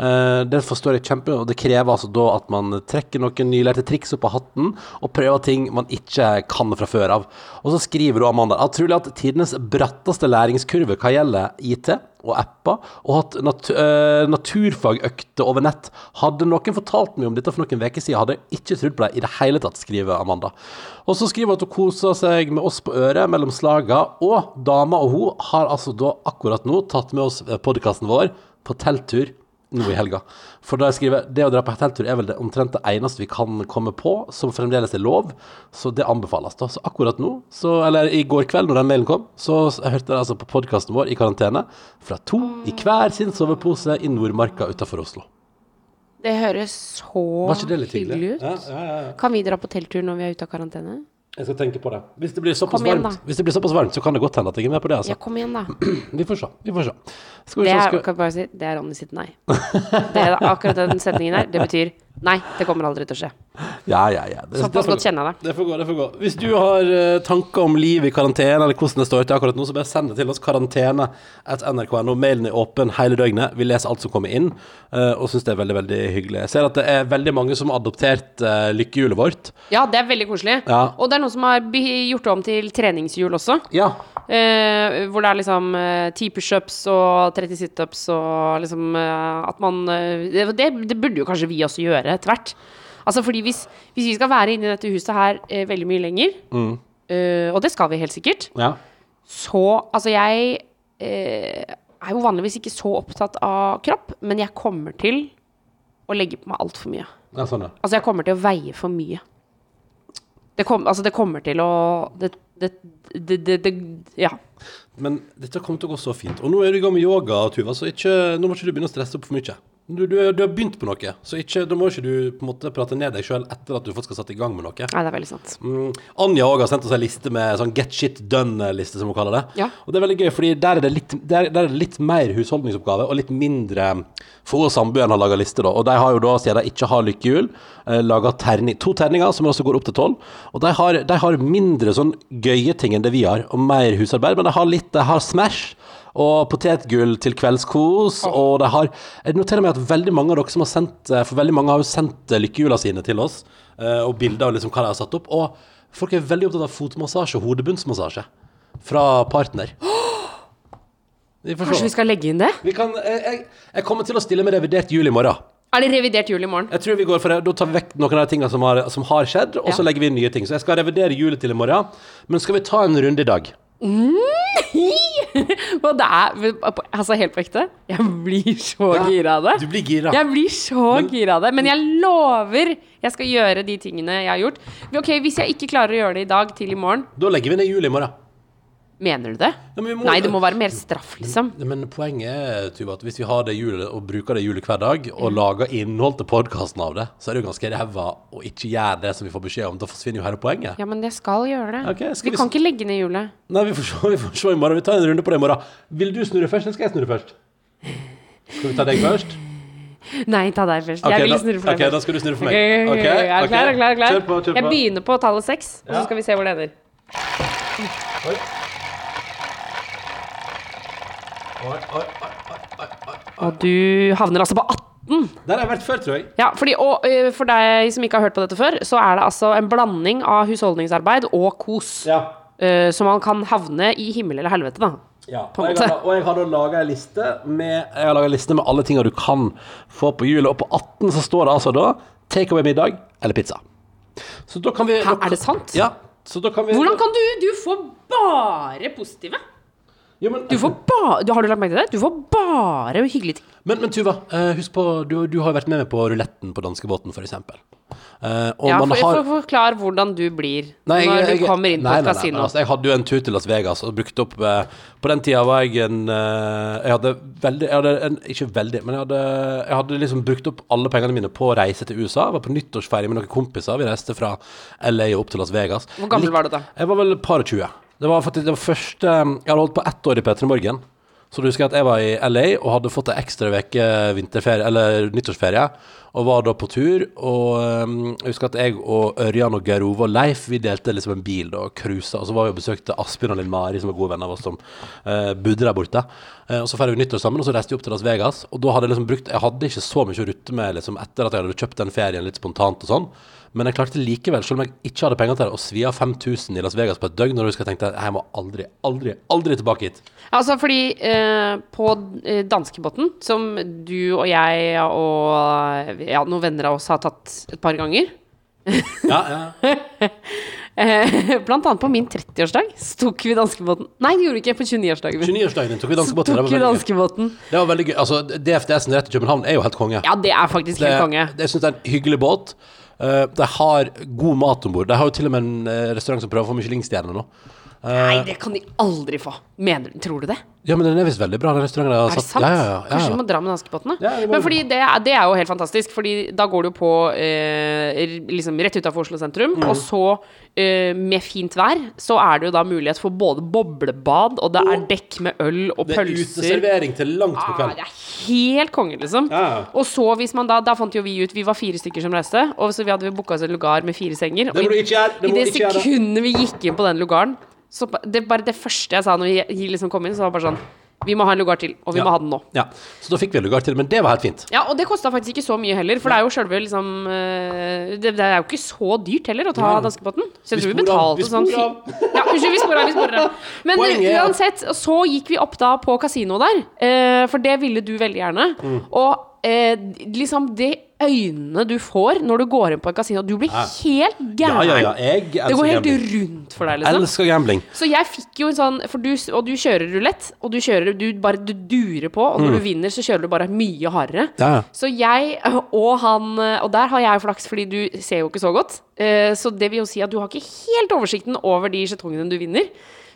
Eh, det forstår jeg kjempe, og det krever altså da at man trekker noen nylærte triks opp av hatten, og prøver ting man ikke kan fra før av. Og så skriver du, Amanda, at trolig at tidenes bratteste læringskurve hva gjelder IT og apper, og hatt nat uh, naturfagøkter over nett. Hadde noen fortalt meg om dette for noen uker siden, hadde jeg ikke trodd på det i det hele tatt, skriver Amanda. Og så skriver hun at hun koser seg med oss på øret mellom slaga, og dama og hun har altså da akkurat nå tatt med oss podkasten vår på telttur nå i helga. For da jeg skriver det å dra på telttur er vel det omtrent det eneste vi kan komme på som fremdeles er lov, så det anbefales. da. Så akkurat nå, så, eller i går kveld når den mailen kom, så jeg hørte jeg altså på podkasten vår i karantene fra to i hver sin sovepose i Nordmarka utafor Oslo. Det høres så det hyggelig ut. Ja, ja, ja, ja. Kan vi dra på telttur når vi er ute av karantene? Jeg skal tenke på det. Hvis det blir såpass igjen, varmt, hvis det blir såpass varmt, så kan det godt hende at jeg er med på det. altså. Ja, kom igjen, da. (clears throat) Vi får se. Vi får se. Skal vi Det er, skal... si, det er Ronny sitt nei. Det er akkurat den setningen der. Det betyr nei, det kommer aldri til å skje. Ja, ja, ja. Det, Såpass får godt kjenner jeg det. Det får gå, det får gå. Hvis du har uh, tanker om liv i karantene, eller hvordan det står til akkurat nå, så bare send det til oss. Karantene at nrk.no. Mailen er åpen hele døgnet. Vi leser alt som kommer inn, uh, og syns det er veldig, veldig hyggelig. Jeg ser at det er veldig mange som har adoptert uh, lykkehjulet vårt. Ja, det er veldig koselig. Ja. Og det er noen som har gjort det om til treningshjul også. Ja. Eh, hvor det er liksom eh, 10 pushups og 30 situps og liksom eh, at man eh, det, det, burde jo kanskje vi også gjøre etter hvert. Altså fordi hvis, hvis vi skal være inne i dette huset her eh, veldig mye lenger, eh, og det skal vi helt sikkert, ja. så Altså, jeg eh, er jo vanligvis ikke så opptatt av kropp, men jeg kommer til å legge på meg altfor mye. ja sånn, ja. Altså, jeg kommer til å veie for mye. Det, kom, altså, det kommer til å det, det, det, det, det Ja. Men dette kommer til å gå så fint. Og nå er du i gang med yoga, Tuva, så ikke, nå må ikke du begynne å stresse opp for mye. Du, du, du har begynt på noe, så ikke, da må ikke du på en måte prate ned deg sjøl etter at du faktisk har satt i gang med noe. Nei, det er veldig sant. Mm, Anja også har sendt oss en liste med sånn get shit done-liste, som hun kaller det. Ja. Og det er veldig gøy, fordi der er det litt, der, der er det litt mer husholdningsoppgave og litt mindre Få hun og samboeren har laga liste, da. Og de har jo da, siden de ikke har lykkehjul, eh, laga terning, to terninger som også går opp til tolv. Og de har, de har mindre sånn gøye ting enn det vi har, og mer husarbeid. Men de har litt De har Smash. Og potetgull til kveldskos. Og de har Jeg noterer meg at veldig mange av dere som har sendt eh, For veldig mange har jo sendt eh, lykkehjula sine til oss, eh, og bilder av liksom hva de har satt opp. Og folk er veldig opptatt av fotmassasje og hodebunnsmassasje fra partner. (gasps) Vi Kanskje vi skal legge inn det? Vi kan, jeg, jeg, jeg kommer til å stille med revidert jul i morgen. Er det revidert jul i morgen? Jeg tror vi går for det. Da tar vi vekk noen av de tingene som har, som har skjedd, og så legger vi inn nye ting. Så jeg skal revidere julet til i morgen. Men skal vi ta en runde i dag? (laughs) Og det er Altså, helt på ekte, jeg blir så Ja, gira av det. Du blir gira. Jeg blir så Men- gira av det. Men jeg lover jeg skal gjøre de tingene jeg har gjort. Ok, Hvis jeg ikke klarer å gjøre det i dag til i morgen, Da legger vi ned jul i morgen. Mener du det? Ja, må- Nei, det må være mer straff, liksom. Men poenget er Tuva, at hvis vi har det hjulet og bruker det hjulet hver dag, Mm. og lager innhold til podkasten av det, så er det jo ganske ræva å ikke gjøre det som vi får beskjed om. Da forsvinner jo hele poenget. Ja, men jeg skal gjøre det. Okay, skal vi vi kan ikke legge ned hjulet. Nei, vi får, se, vi får se i morgen. Vi tar en runde på det i morgen. Vil du snurre først, eller skal jeg snurre først? Skal vi ta deg først? Nei, ta deg først. Okay, jeg vil da- snurre for deg først. da skal du snurre for meg. Ok, okay, okay, ok. Er klar? Er klar? Er du klar? Kjør på, kjør Jeg begynner på tallet seks, og så skal vi se hvor det ender. Oi. Oi, oi, oi, oi, oi, oi. Og du havner altså på 18. Der har jeg vært før, tror jeg. Ja, fordi, og ø, For deg som ikke har hørt på dette før, så er det altså en blanding av husholdningsarbeid og kos. Ja. ø, så man kan havne i himmel eller helvete, da. Ja, og jeg, har, og jeg har da laga ei liste med Jeg har laget en liste med alle tinga du kan få på jul og på 18 så står det altså da take away middag eller pizza. Så da kan vi Hæ, er det sant? Ja. Så da kan vi Hvordan kan du Du får bare positive. Jo, men, Du får ba, du, har du lagt merke til det? Du får bare hyggelige ting. men, men Tuva, eh, husk på du, du har vært med meg på ruletten på danskebåten, f.eks. Uh, og Ja, man for, har for, Forklar hvordan du blir Nei, når jeg- du kommer inn på nei, et nei, nei, kasino. altså, jeg hadde jo en tur til Las Vegas og brukte opp uh, På den tida var jeg en uh, Jeg hadde veldig jeg hadde en, Ikke veldig, men jeg hadde, jeg hadde liksom brukt opp alle pengene mine på å reise til USA. Jeg var på nyttårsferie med noen kompiser. Vi reiste fra LA og opp til Las Vegas. Hvor gammel Litt- var du da? Jeg var vel et par og tjue. Det var faktisk det var første Jeg hadde holdt på ett år i P3 Morgen. Så du husker at jeg var i LA og hadde fått ei ekstra uke vinterferie, eller nyttårsferie, og var da på tur. Og um, jeg husker at jeg og Ørjan og Geir Ove og Leif vi delte liksom en bil da, og cruisa. Og så var vi og besøkte Asbjørn og Linn Mari, som er gode venner av oss, som uh, bodde der borte. Eh, og så feiret vi nyttår sammen, og så reiste vi opp til Las Vegas. Og da hadde jeg liksom brukt Jeg hadde ikke så mye å rutte med liksom, etter at jeg hadde kjøpt den ferien litt spontant og sånn. Men jeg klarte likevel, selv om jeg ikke hadde penger til det, å svi av 5000 i Las Vegas på et døgn. Når du skal tenke deg jeg må aldri, aldri, aldri tilbake hit. Altså fordi eh, på eh, danskebåten, som du og jeg og ja, noen venner av oss har tatt et par ganger Ja, ja. (laughs) eh, Blant annet på min 30-årsdag så tok vi danskebåten Nei, det gjorde vi ikke. På 29-årsdagen 29-årsdagen tok vi danskebåten. Det, var danskebåten. det var veldig gøy. Altså, DFDS-en rett til København er jo helt konge. Ja, det er faktisk det, helt konge. det, jeg syns det er en hyggelig båt. Uh, de har god mat om bord. De har jo til og med en eh, restaurant som prøver å få Michelin-stjerne nå. Nei, det kan de aldri få. Mener Tror du det? Ja, men den er visst veldig bra, den restauranten. Er det sant? Ja, ja, ja, Kanskje vi må dra med danskebåten, da? Må- Men fordi det, det er jo helt fantastisk. Fordi da går du på eh, liksom rett utafor Oslo sentrum, Mm. og så eh, med fint vær, så er det jo da mulighet for både boblebad, og det er dekk med øl og pølser. Det er uteservering til langt på Ah, kveld. det er helt konge, liksom. Ja. Og så hvis man da Da fant jo vi ut Vi var fire stykker som reiste, og så vi hadde booka oss en lugar med fire senger. Det må og i- i det sekundet vi gikk inn på den lugaren så det, Bare det første jeg sa når vi vi liksom kom inn, så var det bare sånn Vi må ha en lugar til, og vi Ja. må ha den nå. Ja, Så da fikk vi en lugar til, men det var helt fint. Ja, og det kosta faktisk ikke så mye heller, for det er jo sjølve liksom eh, det, det er jo ikke så dyrt heller å ta danskepotten danskebåten. Så jeg tror vi betalte sånn Ja, unnskyld, vi sporer av, vi sporer av. Men Poenget eh, er uansett, så gikk vi opp da på kasino der, eh, for det ville du veldig gjerne. Mm. Og eh, liksom de øynene du får når du går inn på en kasino Du blir helt gæren. ja, ja. ja. Det går helt gambling. rundt for deg, liksom. Elsker gambling. Så jeg fikk jo en sånn du, Og du kjører rulett, og du kjører Du bare du durer på, og når du vinner, så kjører du bare mye hardere. Mm. Så jeg og han Og der har jeg flaks, fordi du ser jo ikke så godt. Eh, Så det vil jo si at du har ikke helt oversikten over de skjetongene du vinner.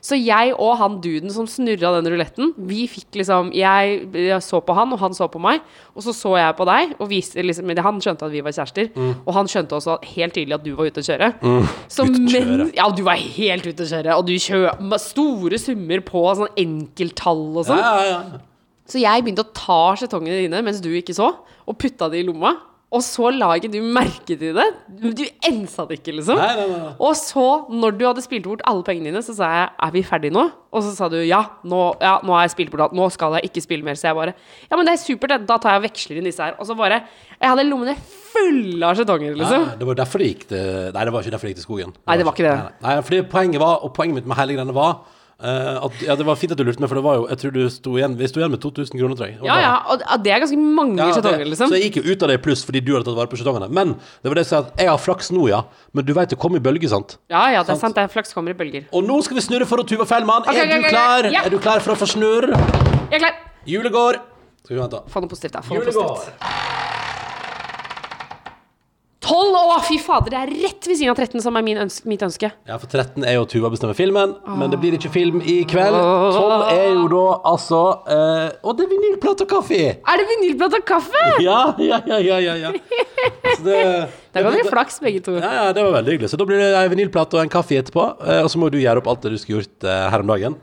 Så jeg og han duden som snurra den ruletten, vi fikk liksom jeg, jeg så på han, og han så på meg. Og så så jeg på deg, og viste liksom Han skjønte at vi var kjærester. Mm. Og han skjønte også helt tydelig at du var ute å kjøre. Så Ute å kjøre. men Ja, du var helt ute å kjøre. Og du kjører store summer på sånn enkelttall og sånn. Ja, ja, ja. Så jeg begynte å ta skjetongene dine mens du ikke så, og putta de i lomma. Og så la ikke du merke til det. Du, ensa det ikke, liksom. Nei, nei, nei. Og så, når du hadde spilt bort alle pengene dine, så sa jeg 'er vi ferdige nå?' Og så sa du ja, nå, ja, nå har jeg spilt bort alt, nå skal jeg ikke spille mer. Så jeg bare 'ja, men det er supert, det. da tar jeg og veksler inn disse her'. Og så bare Jeg hadde lommene fulle av skjetonger, liksom. Nei, det var derfor det gikk til Nei, det var ikke derfor det gikk til skogen. Nei, det var ikke det. Nei fordi poenget var, og poenget mitt med hele greiene var eh, at, Ja, det var fint at du lurte meg, for det var jo Jeg tror du sto igjen Vi sto igjen med 2000 kroner, tror jeg. Ja, ja, og det er ganske mange Ja, skjetonger, liksom. Så jeg gikk jo ut av det i pluss fordi du hadde tatt vare på skjetongene. Men det var det som sa at jeg har flaks nå, ja. Men du veit det kommer i bølger, sant? Ja, ja, det er Sant. Det er flaks kommer i bølger. Og nå skal vi snurre for å Tuva Feilmann. Okay, er du klar? Ja. Er du klar for å få snurr? Jeg er klar. Julegård. Skal vi vente. Få noe positivt, da. Få noe positivt. 12! Å, fy fader, det er rett ved siden av 13 som er min ønske, mitt ønske. Ja, for 13 er jo Tuva bestemmer filmen, men det blir ikke film i kveld. 12 er jo da altså eh, Og det er vinylplate og kaffe! Er det vinylplate og kaffe? (laughs) Ja, ja, ja, ja, ja, ja. Så det, (laughs) var kan vi flaks, begge to. Ja, ja, det var veldig hyggelig. Så da blir det ei vinylplate og en kaffe etterpå. eh, Og så må du gjøre opp alt det du skulle gjort eh, her om dagen.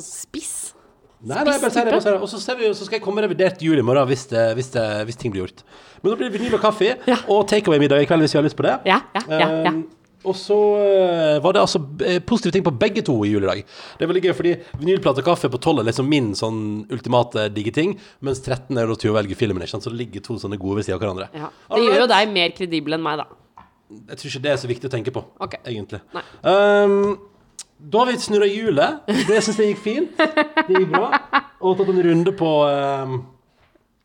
Spiss. Nei, nei, bare si det. Bare si det. Og så, ser vi, så skal jeg komme med revidert jul i morgen hvis, det, hvis, det, hvis ting blir gjort. Men da blir det vinyl og kaffe og takeaway-middag i kveld hvis vi har lyst på det. Ja, ja, ja, ja. Um, og så eh, var det altså eh, positive ting på begge to i jul i dag. Det er veldig gøy, fordi vinylplate og kaffe på 12 er liksom min sånn ultimate digge ting, mens 13 er til å velge filmen, ikke sant? så det ligger to sånne gode ved siden av hverandre. ja. Det gjør jo deg mer kredibel enn meg, da. Jeg tror ikke det er så viktig å tenke på, okay. egentlig. Nei. Um, da har vi snurra hjulet. Det syns jeg gikk fint. Det gikk bra. Og tatt en runde på um,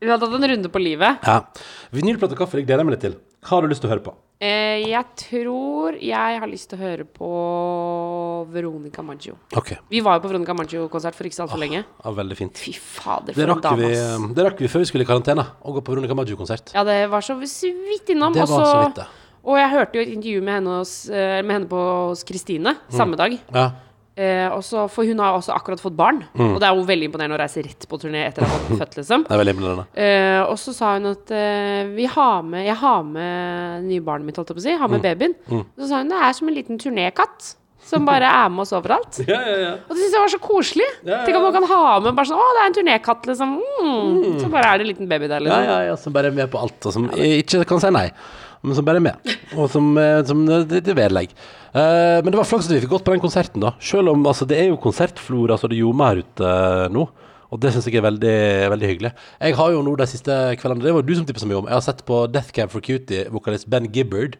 Vi har tatt en runde på livet. Ja. Vinylplate og kaffe, det gleder jeg meg litt til. Hva har du lyst til å høre på? Eh, jeg tror jeg har lyst til å høre på Veronica Maggio. Ok, Vi var jo på Veronica Maggio-konsert for ikke så altfor lenge. ja, veldig fint. Fy fader, Det for en dame, ass. det rakk vi før vi skulle i karantene, å gå på Veronica Maggio-konsert. Ja, det var så vidt innom. Det var så- så vidt, det. Og jeg hørte jo et intervju med henne, hos, eh, med henne på hos Kristine samme dag. Ja. Eh, også, for hun har også akkurat fått barn. Mm. Og det er jo veldig imponerende å reise rett på turné etter å ha fått født, liksom. (laughs) Det er veldig imponerende. Eh, og så sa hun at eh, vi har med, jeg har med nye barnet mitt, holdt jeg på å si. Har Mm. med babyen. Så sa hun det er som en liten turnékatt. som bare er med oss overalt. (laughs) Ja, ja, ja. Og det syns jeg var så koselig. Ja, ja, Tenk om man kan ha med bare sånn Å, det er en turnékatt, liksom. Mm. Så bare er det en liten baby der, Ja, liksom. ja, ja, som bare er med på alt, og som ikke kan si nei. Men som bare er med. Og som, eh, som det, det er vedlegg. Uh, men det var flaks at vi fikk gått på den konserten, da. Selv om altså, det er jo konsertflora så det ljomer her ute eh, nå. Og det syns jeg er veldig, veldig hyggelig. Jeg har jo nå de siste kveldene Det var du som tipsa meg om. Jeg har sett på Death Cab for Cutie, vokalist Ben Gibbard.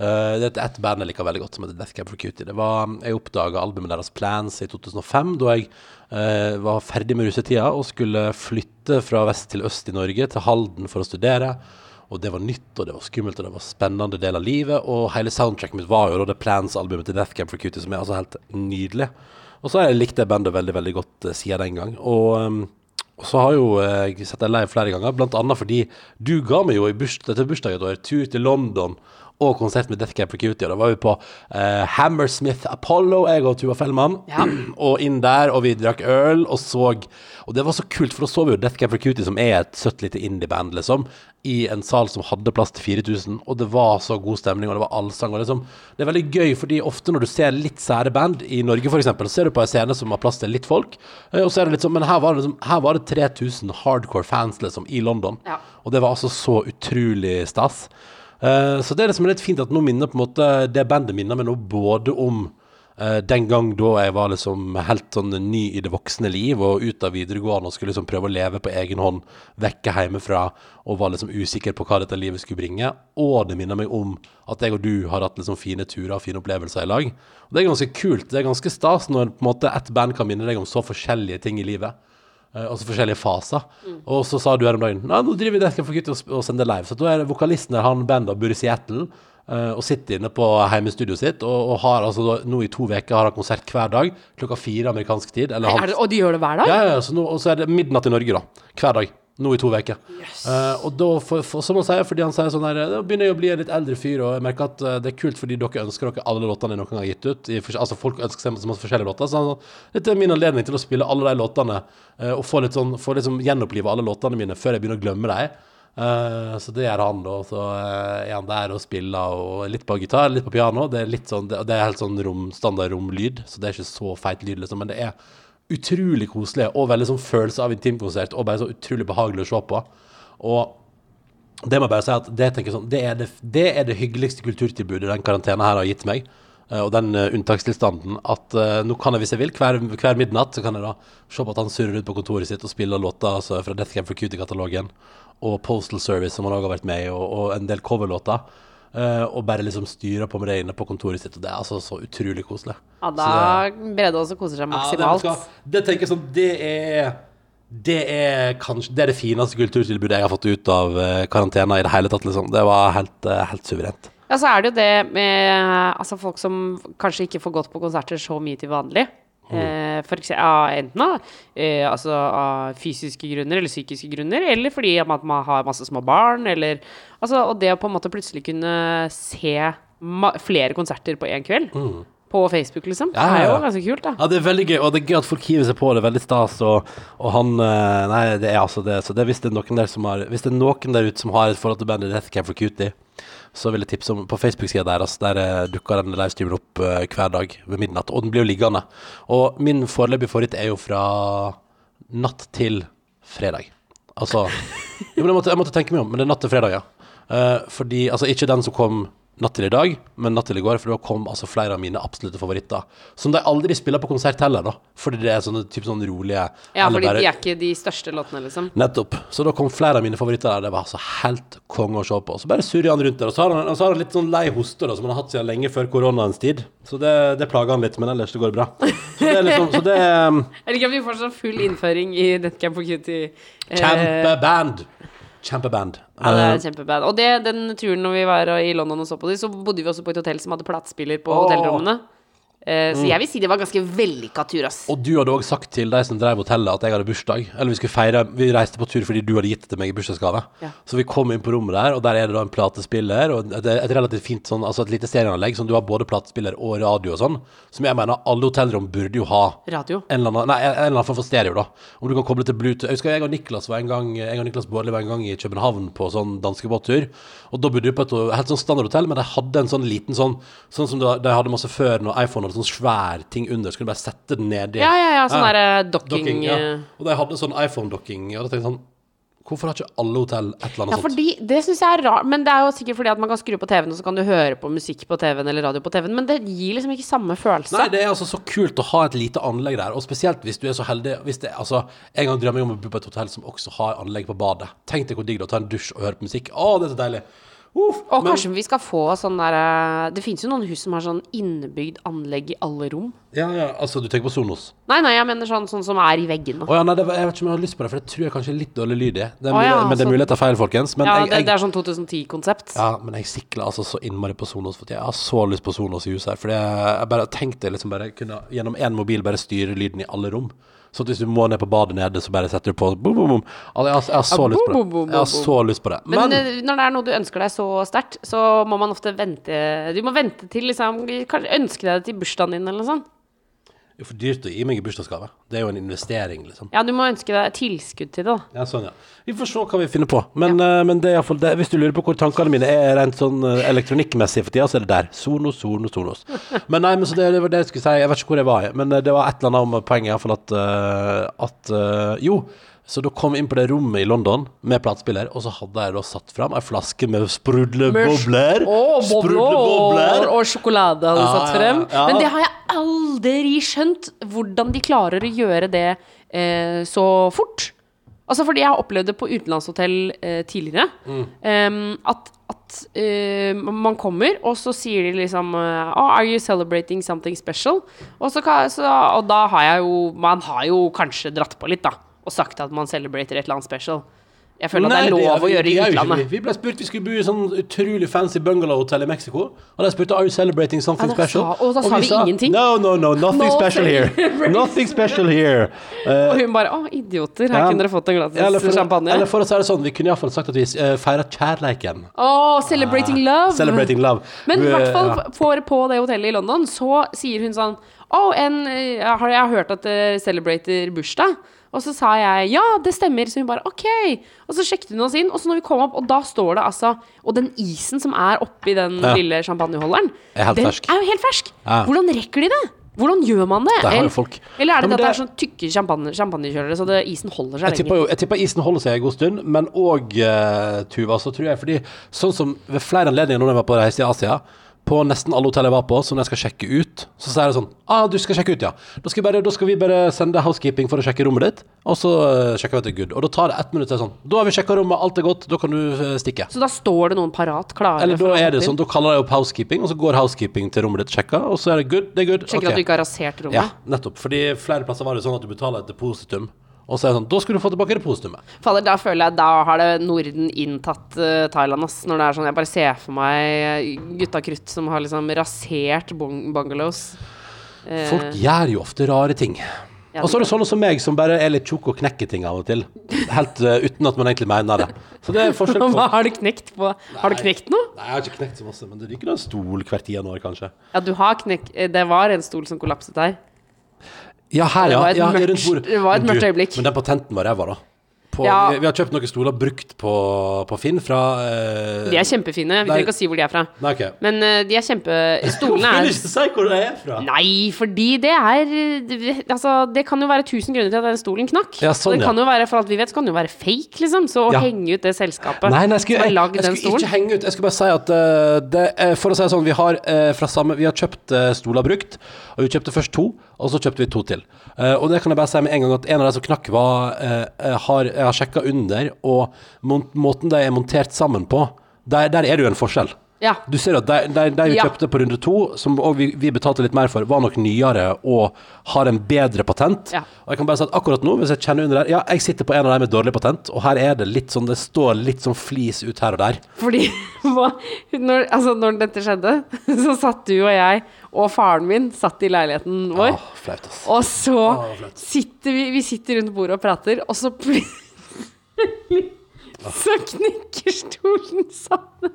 Uh, det er et band jeg liker veldig godt, som heter Death Cab for Cutie. Det var, jeg oppdaga albumet deres Plans i 2005, da jeg uh, var ferdig med russetida og skulle flytte fra vest til øst i Norge, til Halden, for å studere. Og det var nytt, og det var skummelt, og det var en spennende del av livet. Og hele soundtracket mitt var jo da det Plans-albumet til Death Camp for Cutie, som er altså helt nydelig. Og så har jeg likt det bandet veldig, veldig godt eh, siden den gang. Og, ehm, og så har jo eh, jeg sett deg live flere ganger, blant annet fordi du ga meg jo i bursdag, til bursdagen et år tur til London og konsert med Death Cab for Cutie. Og da var vi på eh, Hammersmith Apollo, jeg og Tuva Fellmann. Ja. (clears throat) Og inn der, og vi drakk øl og så Og det var så kult, for da så vi jo Death Cab for Cutie, som er et søtt lite indie-band, liksom, i en sal som hadde plass til 4000. Og det var så god stemning, og det var allsang. Og liksom, det er veldig gøy, fordi ofte når du ser litt sære band, i Norge f.eks., så ser du på en scene som har plass til litt folk, eh, og så er det litt sånn Men her var det, liksom, her var det 3000 hardcore fans, liksom, i London. Ja. Og det var altså så utrolig stas. Eh, så det er liksom litt fint at nå minner på en måte Det bandet minner meg nå både om uh, den gang da jeg var liksom helt sånn ny i det voksne liv og ut av videregående og skulle liksom prøve å leve på egen hånd, vekke hjemmefra og var liksom usikker på hva dette livet skulle bringe. Og det minner meg om at jeg og du har hatt liksom fine turer og fine opplevelser i lag. Og det er ganske kult. Det er ganske stas når på en måte et band kan minne deg om så forskjellige ting i livet. Eh, altså forskjellige faser. Og så sa du her om dagen Nei, nå driver vi Cab for gutter og sender live. Så da er vokalisten der, han bandet bor Seattle og sitter inne på hjemmestudioet sitt og, og har altså nå i to uker har han konsert hver dag klokka fire amerikansk tid. Eller Er halv- det, og de gjør det hver dag? ja, ja, så nå, og så er det midnatt i Norge, da. Hver dag. Nå i to uker. Eh, og da, for, for, som han sier, fordi han sier sånn her Da begynner jeg å bli en litt eldre fyr, og jeg merker at uh, det er kult fordi dere ønsker dere alle låtene jeg noen gang har gitt ut. I, altså Folk ønsker seg masse forskjellige låter. Så han, dette er min anledning til å spille alle de låtene uh, og få litt sånn Få liksom gjenopplive alle låtene mine før jeg begynner å glemme dem. Eh, så det gjør han, da. Så eh, er han der og spiller og litt på gitar, litt på piano. Det er litt sånn Det, det er helt sånn rom, standard romlyd, så det er ikke så feit lyd, liksom. Men det er utrolig koselig og veldig sånn følelse av intimkonsert og bare så utrolig behagelig å se på. Og det må jeg bare si at det, sånn, det, er det, det er det hyggeligste kulturtilbudet den karantena her har gitt meg. Eh, Og den eh, unntakstilstanden at eh, nå kan jeg hvis jeg vil, hver, hver midnatt så kan jeg da se på at han surrer ut på kontoret sitt og spiller låter altså, fra Death Camp for Cutie-katalogen og Postal Service, som han òg har vært med i, og, og en del coverlåter. Uh, og bare liksom styrer på med det inne på kontoret sitt. Og det er altså så utrolig koselig. Ja, da det- Brede også koser seg ja, maksimalt. det, det tenker jeg sånn Det er det er kanskje Det er det fineste kulturtilbudet jeg har fått ut av uh, karantena i det hele tatt, liksom. Det var helt, uh, helt suverent. Ja, så er det jo det med altså, folk som kanskje ikke får gått på konserter så mye til vanlig. Eh, for eksempel, ja, enten av, eh, altså, av fysiske grunner eller psykiske grunner, eller fordi man, man har masse små barn, eller altså, Og det å på en måte plutselig kunne se flere konserter på én kveld, på Facebook, liksom, Ja, ja, er jo ganske kult, da. Ja, det er veldig gøy, og det er gøy at folk hiver seg på det. Veldig stas. Og, og han eh, Nei, det er altså det. Så det hvis det er noen der som har Hvis det er noen der ute som har et forhold til bandet Death Camp for Cutie, så vil jeg tipse om På Facebook-sida deres Der eh, dukker den livestreamen opp eh, hver dag ved midnatt. Og den blir jo liggende. Og min foreløpige favoritt er jo fra natt til fredag. Altså jeg, måtte, jeg måtte tenke meg om, men det er natt til fredag, ja. Eh, fordi Altså, ikke den som kom natt til i dag, men natt til i går, for da kom altså flere av mine absolutte favoritter. Som de aldri spiller på konsert heller, da. Fordi det er sånne typ sånn rolige Ja, fordi bare- de er ikke de største låtene, liksom. Nettopp. Så da kom flere av mine favoritter der. Det var altså helt konge å se på. Så bare surrer han rundt der. Og så har han, så har han litt sånn lei hoste, da, som han har hatt siden lenge før koronaens tid. Så det, det plager han litt, men ellers det går bra. Så det er liksom Så det er (laughs) um, Jeg liker at vi får sånn full innføring i Netcamp for Cutie. Eh, Kjempeband. Ja, det Eh, er kjempeband. Og det, den turen når vi var i London og så på dem, så bodde vi også på et hotell som hadde platespiller på oh. hotellrommene. Eh, så jeg vil si det var ganske vellykka tur, ass. Og du hadde òg sagt til de som drev hotellet at jeg hadde bursdag. Eller vi skulle feire Vi reiste på tur fordi du hadde gitt det til meg i bursdagsgave. Ja. Så vi kom inn på rommet der, og der er det da en platespiller og et, et relativt fint sånn Altså et lite stereoanlegg som du har både platespiller og radio og sånn. Som jeg mener alle hotellrom burde jo ha. Radio. En eller, annen, nei, en eller annen form for stereo, da. Om du kan koble til Bluetooth. Jeg husker jeg og Niklas var en gang Jeg og Niklas Bårdli var en gang i København på sånn danskebåttur. Og da bodde vi på et helt sånn standardhotell, men de hadde en sånn liten sånn Sånn som de hadde masse før når iPhone hadde sånn sværting under, så kunne du bare sette den nedi. Ja, ja, ja, sånn derre docking, docking ja. eh. Og de hadde sånn iPhone-docking, og da tenkte jeg sånn Hvorfor har ikke alle hotell et eller annet Ja, sånt? fordi, det syns jeg er rart. Men det er jo sikkert fordi at man kan skru på TV-en, og så kan du høre på musikk på TV-en eller radio på TV-en. Men det gir liksom ikke samme følelse. Nei, det er altså så kult å ha et lite anlegg der, og spesielt hvis du er så heldig hvis det, altså, En gang drømmer jeg om å bo på et hotell som også har anlegg på badet. Tenk deg hvor digg det er å ta en dusj og høre på musikk. Å, det er så deilig. Uff, Og men- kanskje vi skal få sånn der eh, Det finnes jo noen hus som har sånn innebygd anlegg i alle rom. Ja, ja, altså, du tenker på Sonos? Nei, nei, jeg mener sånn, sånn som er i veggene. Oh, ja, nei, det, jeg vet ikke om jeg har lyst på det, for det tror jeg kanskje er litt dårlig lyd i. Det er oh, ja, men men det er sånn. mulig jeg tar feil, folkens. Men ja, jeg, det, jeg, det er sånn 2010-konsept. Ja, men jeg sikler altså så innmari på Sonos for. Jeg har så lyst på Sonos i huset her. Fordi jeg, jeg bare tenkte liksom bare kunne gjennom én mobil bare styre lyden i alle rom. Så hvis du må ned på badet nede, så bare setter du på boom, boom, boom. Altså, jeg, jeg har så lyst på det. Jeg har så lyst på det. Men, Men, eh, når det er noe du ønsker deg så sterkt, så må man ofte vente Du må vente til liksom Kanskje ønske deg det til bursdagen din, eller noe sånt. Er for dyrt å gi meg i bursdagsgave. Det er jo en investering, liksom. Ja, du må ønske deg tilskudd til det, da. Ja, sånn, ja. Vi får se hva vi finner på. Men, eh, men det er iallfall det. hvis du lurer på hvor tankene mine er rent sånn eh, elektronikkmessig for tida, så er det der. Sonos, Sonos, Sonos. (laughs) Men nei, men så det, det var det jeg skulle si. Jeg vet ikke hvor jeg var men eh, det var et eller annet om poenget iallfall at, eh, at eh, Jo. Så da kom vi inn på det rommet i London med platespiller, og så hadde jeg da satt fram ei flaske med sprudlebobler. Sprudlebobler. og sjokolade hadde Ja, satt frem. ja. Men det har jeg aldri skjønt, hvordan de klarer å gjøre det eh, så fort. Altså fordi jeg har opplevd det på utenlandshotell eh, tidligere. Mm. Um, at at uh, man kommer, og så sier de liksom oh, Are you celebrating something special? Og, så, så, og da har jeg jo Man har jo kanskje dratt på litt, da. Og sagt at man celebrater et eller annet special. Jeg føler at det er Nei, lov å vi- gjøre i vi er ikke- utlandet. Vi ble spurt vi skulle bo i sånn utrolig fancy bungalowhotell i Mexico. Og de spurte Are you celebrating something Ja, special? sa- og da sa vi ingenting. No, no, no, nothing No special here. Nothing special here. Uh, (laughs) Og hun bare Å, idioter, her Ja. kunne dere fått en gratis eller, for, champagne. eller for å si det sånn, vi kunne iallfall sagt at vi uh, feira kjærleiken. Oh, celebrating love. Celebrating love. Men i hvert fall for på, det hotellet i London, så sier hun sånn Å, en eh, jeg har hørt at dere celebrater bursdag. Og så sa jeg ja, det stemmer. Så hun bare ok. Og så sjekket hun oss inn, og så når vi kom opp, og da står det altså Og den isen som er oppi den Ja. lille champagneholderen, Er den fersk. er jo helt fersk. Ja. Hvordan rekker de det? Hvordan gjør man det? det Eller- er Ja, det at det er sånn tykke champagne, champagnekjølere, så det, isen holder seg Jeg lenger? jo, jeg tipper isen holder seg en god stund, men òg, Tuva, så tror jeg fordi Sånn som ved flere anledninger når jeg var på reise i Asia, på nesten alle hotell jeg var på, når jeg skal sjekke ut, så sier jeg sånn Ah, du skal sjekke ut, ja. Da skal, bare, da skal vi bare sende housekeeping for å sjekke rommet ditt, og så eh, sjekker vi at det er good. Og da tar det ett minutt til sånn Da har vi sjekka rommet, alt er godt, da kan du eh, stikke. Så da står det noen parat, klare Eller da er det sånn, da kaller jeg opp housekeeping, og så går housekeeping til rommet ditt, sjekker, og så er det good, det er good. Sjekker okay. at du ikke har rasert rommet? Ja, nettopp. Fordi flere plasser var det sånn at du betaler et depositum, og så er det sånn Da skal du få tilbake depositumet. Fader, da føler jeg Da har det Norden inntatt uh, Thailand, ass. Når det er sånn Jeg bare ser for meg gutta krutt som har liksom rasert bungalows. Eh, Folk gjør jo ofte rare ting. ja, Og så er det sånne som meg, som bare er litt tjukk og knekker ting av og til. Helt uh, uten at man egentlig mener det. Så det er forskjell på (laughs) Hva har du knekt på? Har du knekt noe? Nei, jeg har ikke knekt så masse, men det ryker en stol hvert tiende år, kanskje. Ja, du har knekt Det var en stol som kollapset der. Ja, her, Det var et ja mørkt- det var et mørkt du, øyeblikk. Men den patenten var ræva, da. På, Ja. vi, vi har kjøpt noen stoler brukt på, på Finn fra uh, De er kjempefine. Vi trenger ikke å si hvor de er fra. Nei, okay. Men uh, de er kjempe Stolene (laughs) Vil er du ikke si hvor de er fra? Nei, fordi det er Altså, det kan jo være tusen grunner til at den stolen knakk. Ja, sånn, det ja. kan jo være, for alt vi vet, så kan det jo være fake, liksom. Så å Ja. henge ut det selskapet Nei, nei, jeg skulle, som har jeg, lagd jeg skulle ikke henge ut. Jeg skulle bare si at uh, det, For å si det sånn, vi har fra samme Vi har kjøpt uh, stoler brukt, og vi kjøpte først to, og så kjøpte vi to til. Eh, og det kan jeg bare si med en gang at en av de som knakk, var eh, har, Jeg har sjekka under, og måten de er montert sammen på, der, der er det jo en forskjell. Ja. Du ser at de, de, de vi Ja. kjøpte på runde to, som vi, vi betalte litt mer for, var nok nyere og har en bedre patent. Ja. Og jeg kan bare si at akkurat nå, hvis jeg kjenner under der Ja, jeg sitter på en av dem med dårlig patent, og her er det litt sånn Det står litt sånn flis ut her og der. Fordi (laughs) når, altså, når dette skjedde, (laughs) så satt du og jeg og faren min satt i leiligheten vår. Åh, flaut, ass. Og så Åh, flaut. sitter vi Vi sitter rundt bordet og prater, og så plutselig Så knekker stolen sammen.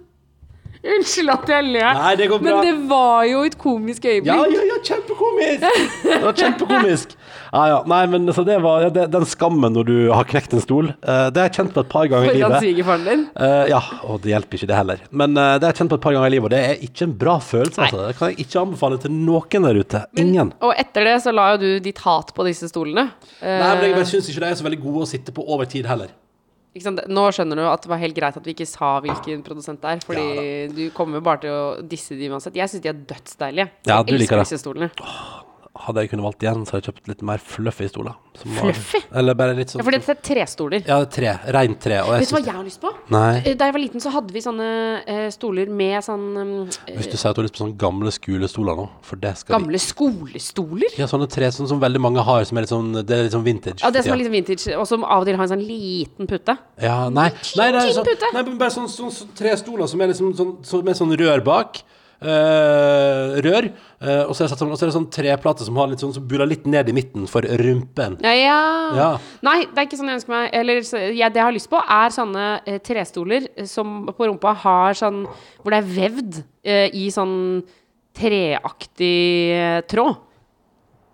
Unnskyld at jeg ler, Nei, det går bra. men det var jo et komisk øyeblikk. Ja, ja, ja, kjempekomisk! Det var kjempekomisk. Ja, ja. Nei, men så det var ja, det, den skammen når du har knekt en stol. eh, det har jeg kjent på et par ganger i Foran livet. svigerfaren din. Eh, ja, og det hjelper ikke det heller. Men eh, det har jeg kjent på et par ganger i livet, og det er ikke en bra følelse. Altså. Det kan jeg ikke anbefale til noen der ute. Ingen. Og etter det så la jo du ditt hat på disse stolene. Eh, Nei, men jeg bare syns ikke de er så veldig gode å sitte på over tid heller. Nå skjønner du at det var helt greit at vi ikke sa hvilken produsent det er. Fordi du kommer bare til å disse de uansett. Jeg syns de er dødsdeilige. Ja, du liker det. Hadde jeg kunnet valgt igjen, så hadde jeg kjøpt litt mer fluffy stoler. som var- Fluffy? Eller bare litt sånn Ja, for dette er trestoler. Ja, tre. Rent tre. Vet du hva jeg har lyst på? Nei. Eh, Da jeg var liten, så hadde vi sånne uh, stoler med sånn um, Hvis du sier at du har lyst på sånne gamle skolestoler nå, for det skal vi gamle skolestoler. Ja, sånne tre sånn som veldig mange har, som er litt sånn Det er litt sånn vintage. Ja, det som er litt vintage, og som av og til har en sånn liten putte. Ja, nei, nei, det er sånn, nei bare sånn, sånn, sånn tre stoler som er liksom sånn, så, med sånn rør bak. Eh, rør. Uh, og, så er det sånn, og så det sånn treplate som har litt sånn Som buler litt ned i midten for rumpen. Ja, ja. Ja. Nei, det er ikke sånn jeg ønsker meg. Eller ja, det jeg har lyst på, er sånne eh, trestoler som på rumpa har sånn Hvor det er vevd eh, i sånn treaktig eh, tråd.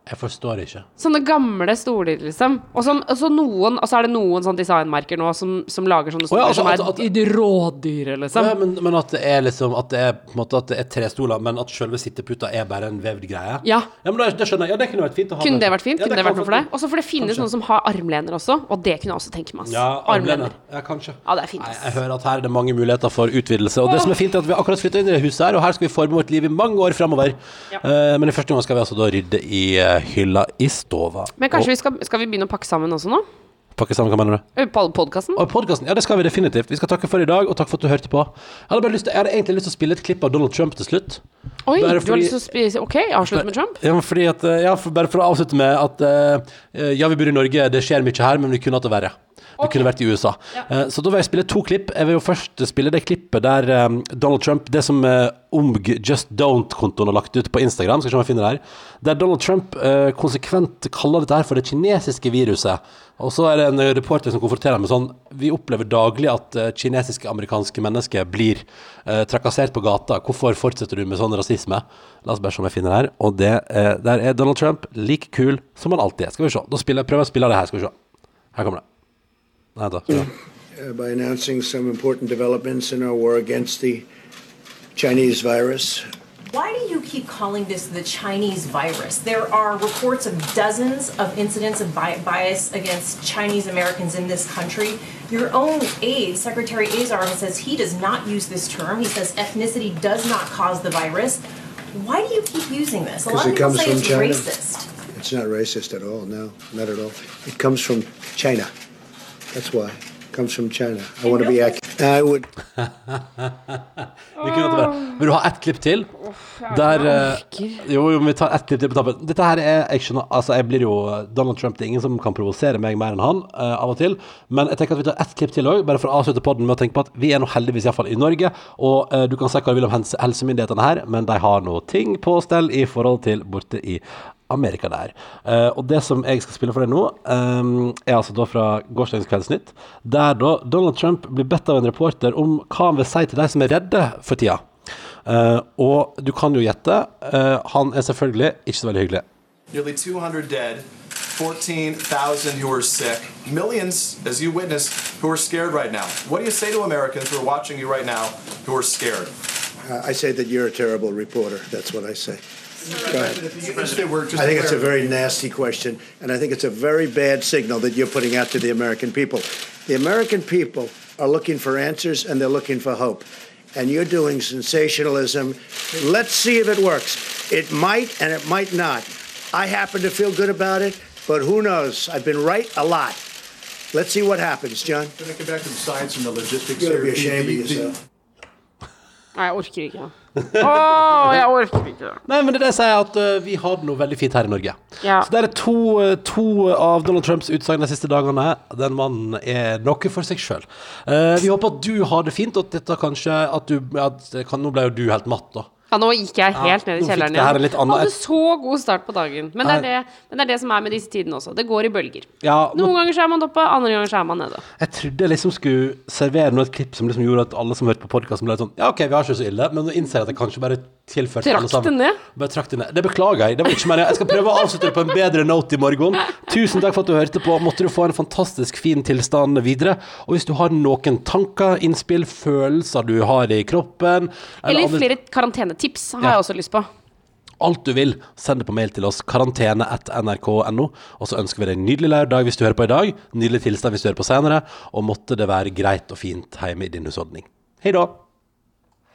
Jeg forstår ikke. Sånne gamle stoler, liksom. Og, så, og så noen Og så er det noen sånn designmerker nå som, som lager sånne stoler oh, ja, altså, som at- at- d- rådyre, liksom. Ja, men, men at det er liksom At det er måte At det er tre stoler, men at selve sitteputa er bare en vevd greie? Ja. ja men da, det skjønner jeg. Ja, det kunne vært fint å ha. Kunne det vært fint? Ja, Kunne det vært noe for deg? Og Også for det finnes Kanskje. noen som har armlener også, og det kunne jeg også tenke meg. ass. Ja, armlener. Ja, kanskje. Ja, det er fint, Nei, jeg hører at her er det mange muligheter for utvidelse. Og det som er fint, er at vi akkurat flytta inn i det huset her, og her skal vi forme vårt liv i mange år framover. Eh, men i første omgang skal vi altså da rydde i eh, hylla i stova. Men kanskje og vi skal, skal vi begynne å pakke sammen også nå? pakke sammen, hva mener du? Eh, På podkasten? Og podcasten, ja det skal vi definitivt. Vi skal takke for i dag, og takk for at du hørte på. Jeg hadde, lyst jeg hadde egentlig lyst til å spille et klipp av Donald Trump til slutt. Oi, fordi, du har lyst til å spise Ok, avslutte med Trump? Ja, at, eh, ja, for, bare for å avslutte med at uh, ja, vi bor i Norge, det skjer mye her, men vi kunne hatt det verre. Vi kunne vært i USA. Ja. så da vil jeg spille to klipp. Jeg vil jo først spille det klippet der eh, Donald Trump Det som OMG Just Don't-kontoen har lagt ut på Instagram, skal se om jeg finner det her. Der Donald Trump eh, konsekvent kaller dette her for det kinesiske viruset. Og så er det en eh, reporter som konfronterer med sånn Vi opplever daglig at eh, kinesiske amerikanske mennesker blir eh, trakassert på gata. Hvorfor fortsetter du med sånn rasisme? La oss bare se om jeg finner det her. Og det, eh, der er Donald Trump like kul som han alltid er. Skal vi se. Da spiller, prøver jeg å spille det her. Skal vi se. Her kommer det. Nei da. Ja. uh, by announcing some important developments in our war against the Chinese virus. Why do you keep calling this the Chinese virus? There are reports of dozens of incidents of bi- bias against Chinese Americans in this country. Your own aide, Secretary Azar, says he does not use this term. He says ethnicity does not cause the virus. Why do you keep using this? A lot Because of it people comes say from it's China. racist. It's not racist at all, no, not at all. It comes from China. That's why. Comes from China. I want to be accurate. I would (laughs) Vi kunne det. Vil du ha ett klipp til? Der eh, Jo, jo, vi tar ett klipp til på tappen. Dette her er Jeg skjønner Altså, jeg blir jo Donald Trump, det er ingen som kan provosere meg mer enn han, eh, av og til. Men jeg tenker at vi tar ett klipp til òg, bare for å avslutte podden med å tenke på at vi er nå heldigvis iallfall i Norge. Og eh, du kan si hva du vil om helse helsemyndighetene her, men de har noe ting på stell i forhold til borte i Amerika der. Uh, og det som jeg skal spille for deg nå, um, er altså da fra gårsdagens Kveldsnytt, der da Donald Trump blir bedt av en reporter om hva han vil si til de som er redde for tida. Uh, og du kan jo gjette. Uh, han er selvfølgelig ikke så veldig hyggelig. Nearly 200 dead, 14,000 who are sick, millions, as you witnessed, who are scared right now. What do you say to Americans who are watching you right now who are scared? uh, I say that you're a terrible reporter. That's what I say. Go ahead. Just a word, just I think to it's a very nasty question, and I think it's a very bad signal that you're putting out to the American people. The American people are looking for answers and they're looking for hope. And you're doing sensationalism. Let's see if it works. It might and it might not. I happen to feel good about it, but who knows? I've been right a lot. Let's see what happens, John. Can I get back to the science and the logistics You gotta here? be ashamed of The- the- yourself. Nei, jeg orker Å, jeg orker ikke. det. Nei, men det er det jeg sier, at uh, vi har det noe veldig fint her i Norge. Ja. Så det er to, uh, to av Donald Trumps utsagn de siste dagene. Den mannen er noe for seg sjøl. vi håper at du har det fint, og at dette kanskje at du, at, kan, Nå ble jo du helt matt, da. Ja, nå gikk jeg helt Ja, ned i kjelleren igjen. annen- Hadde så god start på dagen. Men det, det, men det er det som er med disse tidene også. Det går i bølger. Ja, nå, Noen ganger så er man oppe, andre ganger så er man nede. jeg trodde jeg liksom skulle servere noe et klipp som liksom gjorde at alle som hørte på podkasten, ble sånn Ja, OK, vi har ikke så ille, men nå innser jeg at jeg kanskje bare tilførte alle sammen. ned? Bare trakk det ned. Det beklager jeg. Det var ikke meningen. Jeg skal prøve å avslutte det på en bedre note i morgen. Tusen takk for at du hørte på. Måtte du få en fantastisk fin tilstand videre. Og hvis du har noen tanker, innspill, følelser du har i kroppen Eller andre- flere karantenetips har Ja. jeg også lyst på. Alt du vil, send det på mail til oss. Karantene.nrk.no. Og så ønsker vi deg en nydelig lørdag hvis du hører på i dag. Nydelig tilstand hvis du hører på senere. Og måtte det være greit og fint hjemme i din husholdning. Hei da.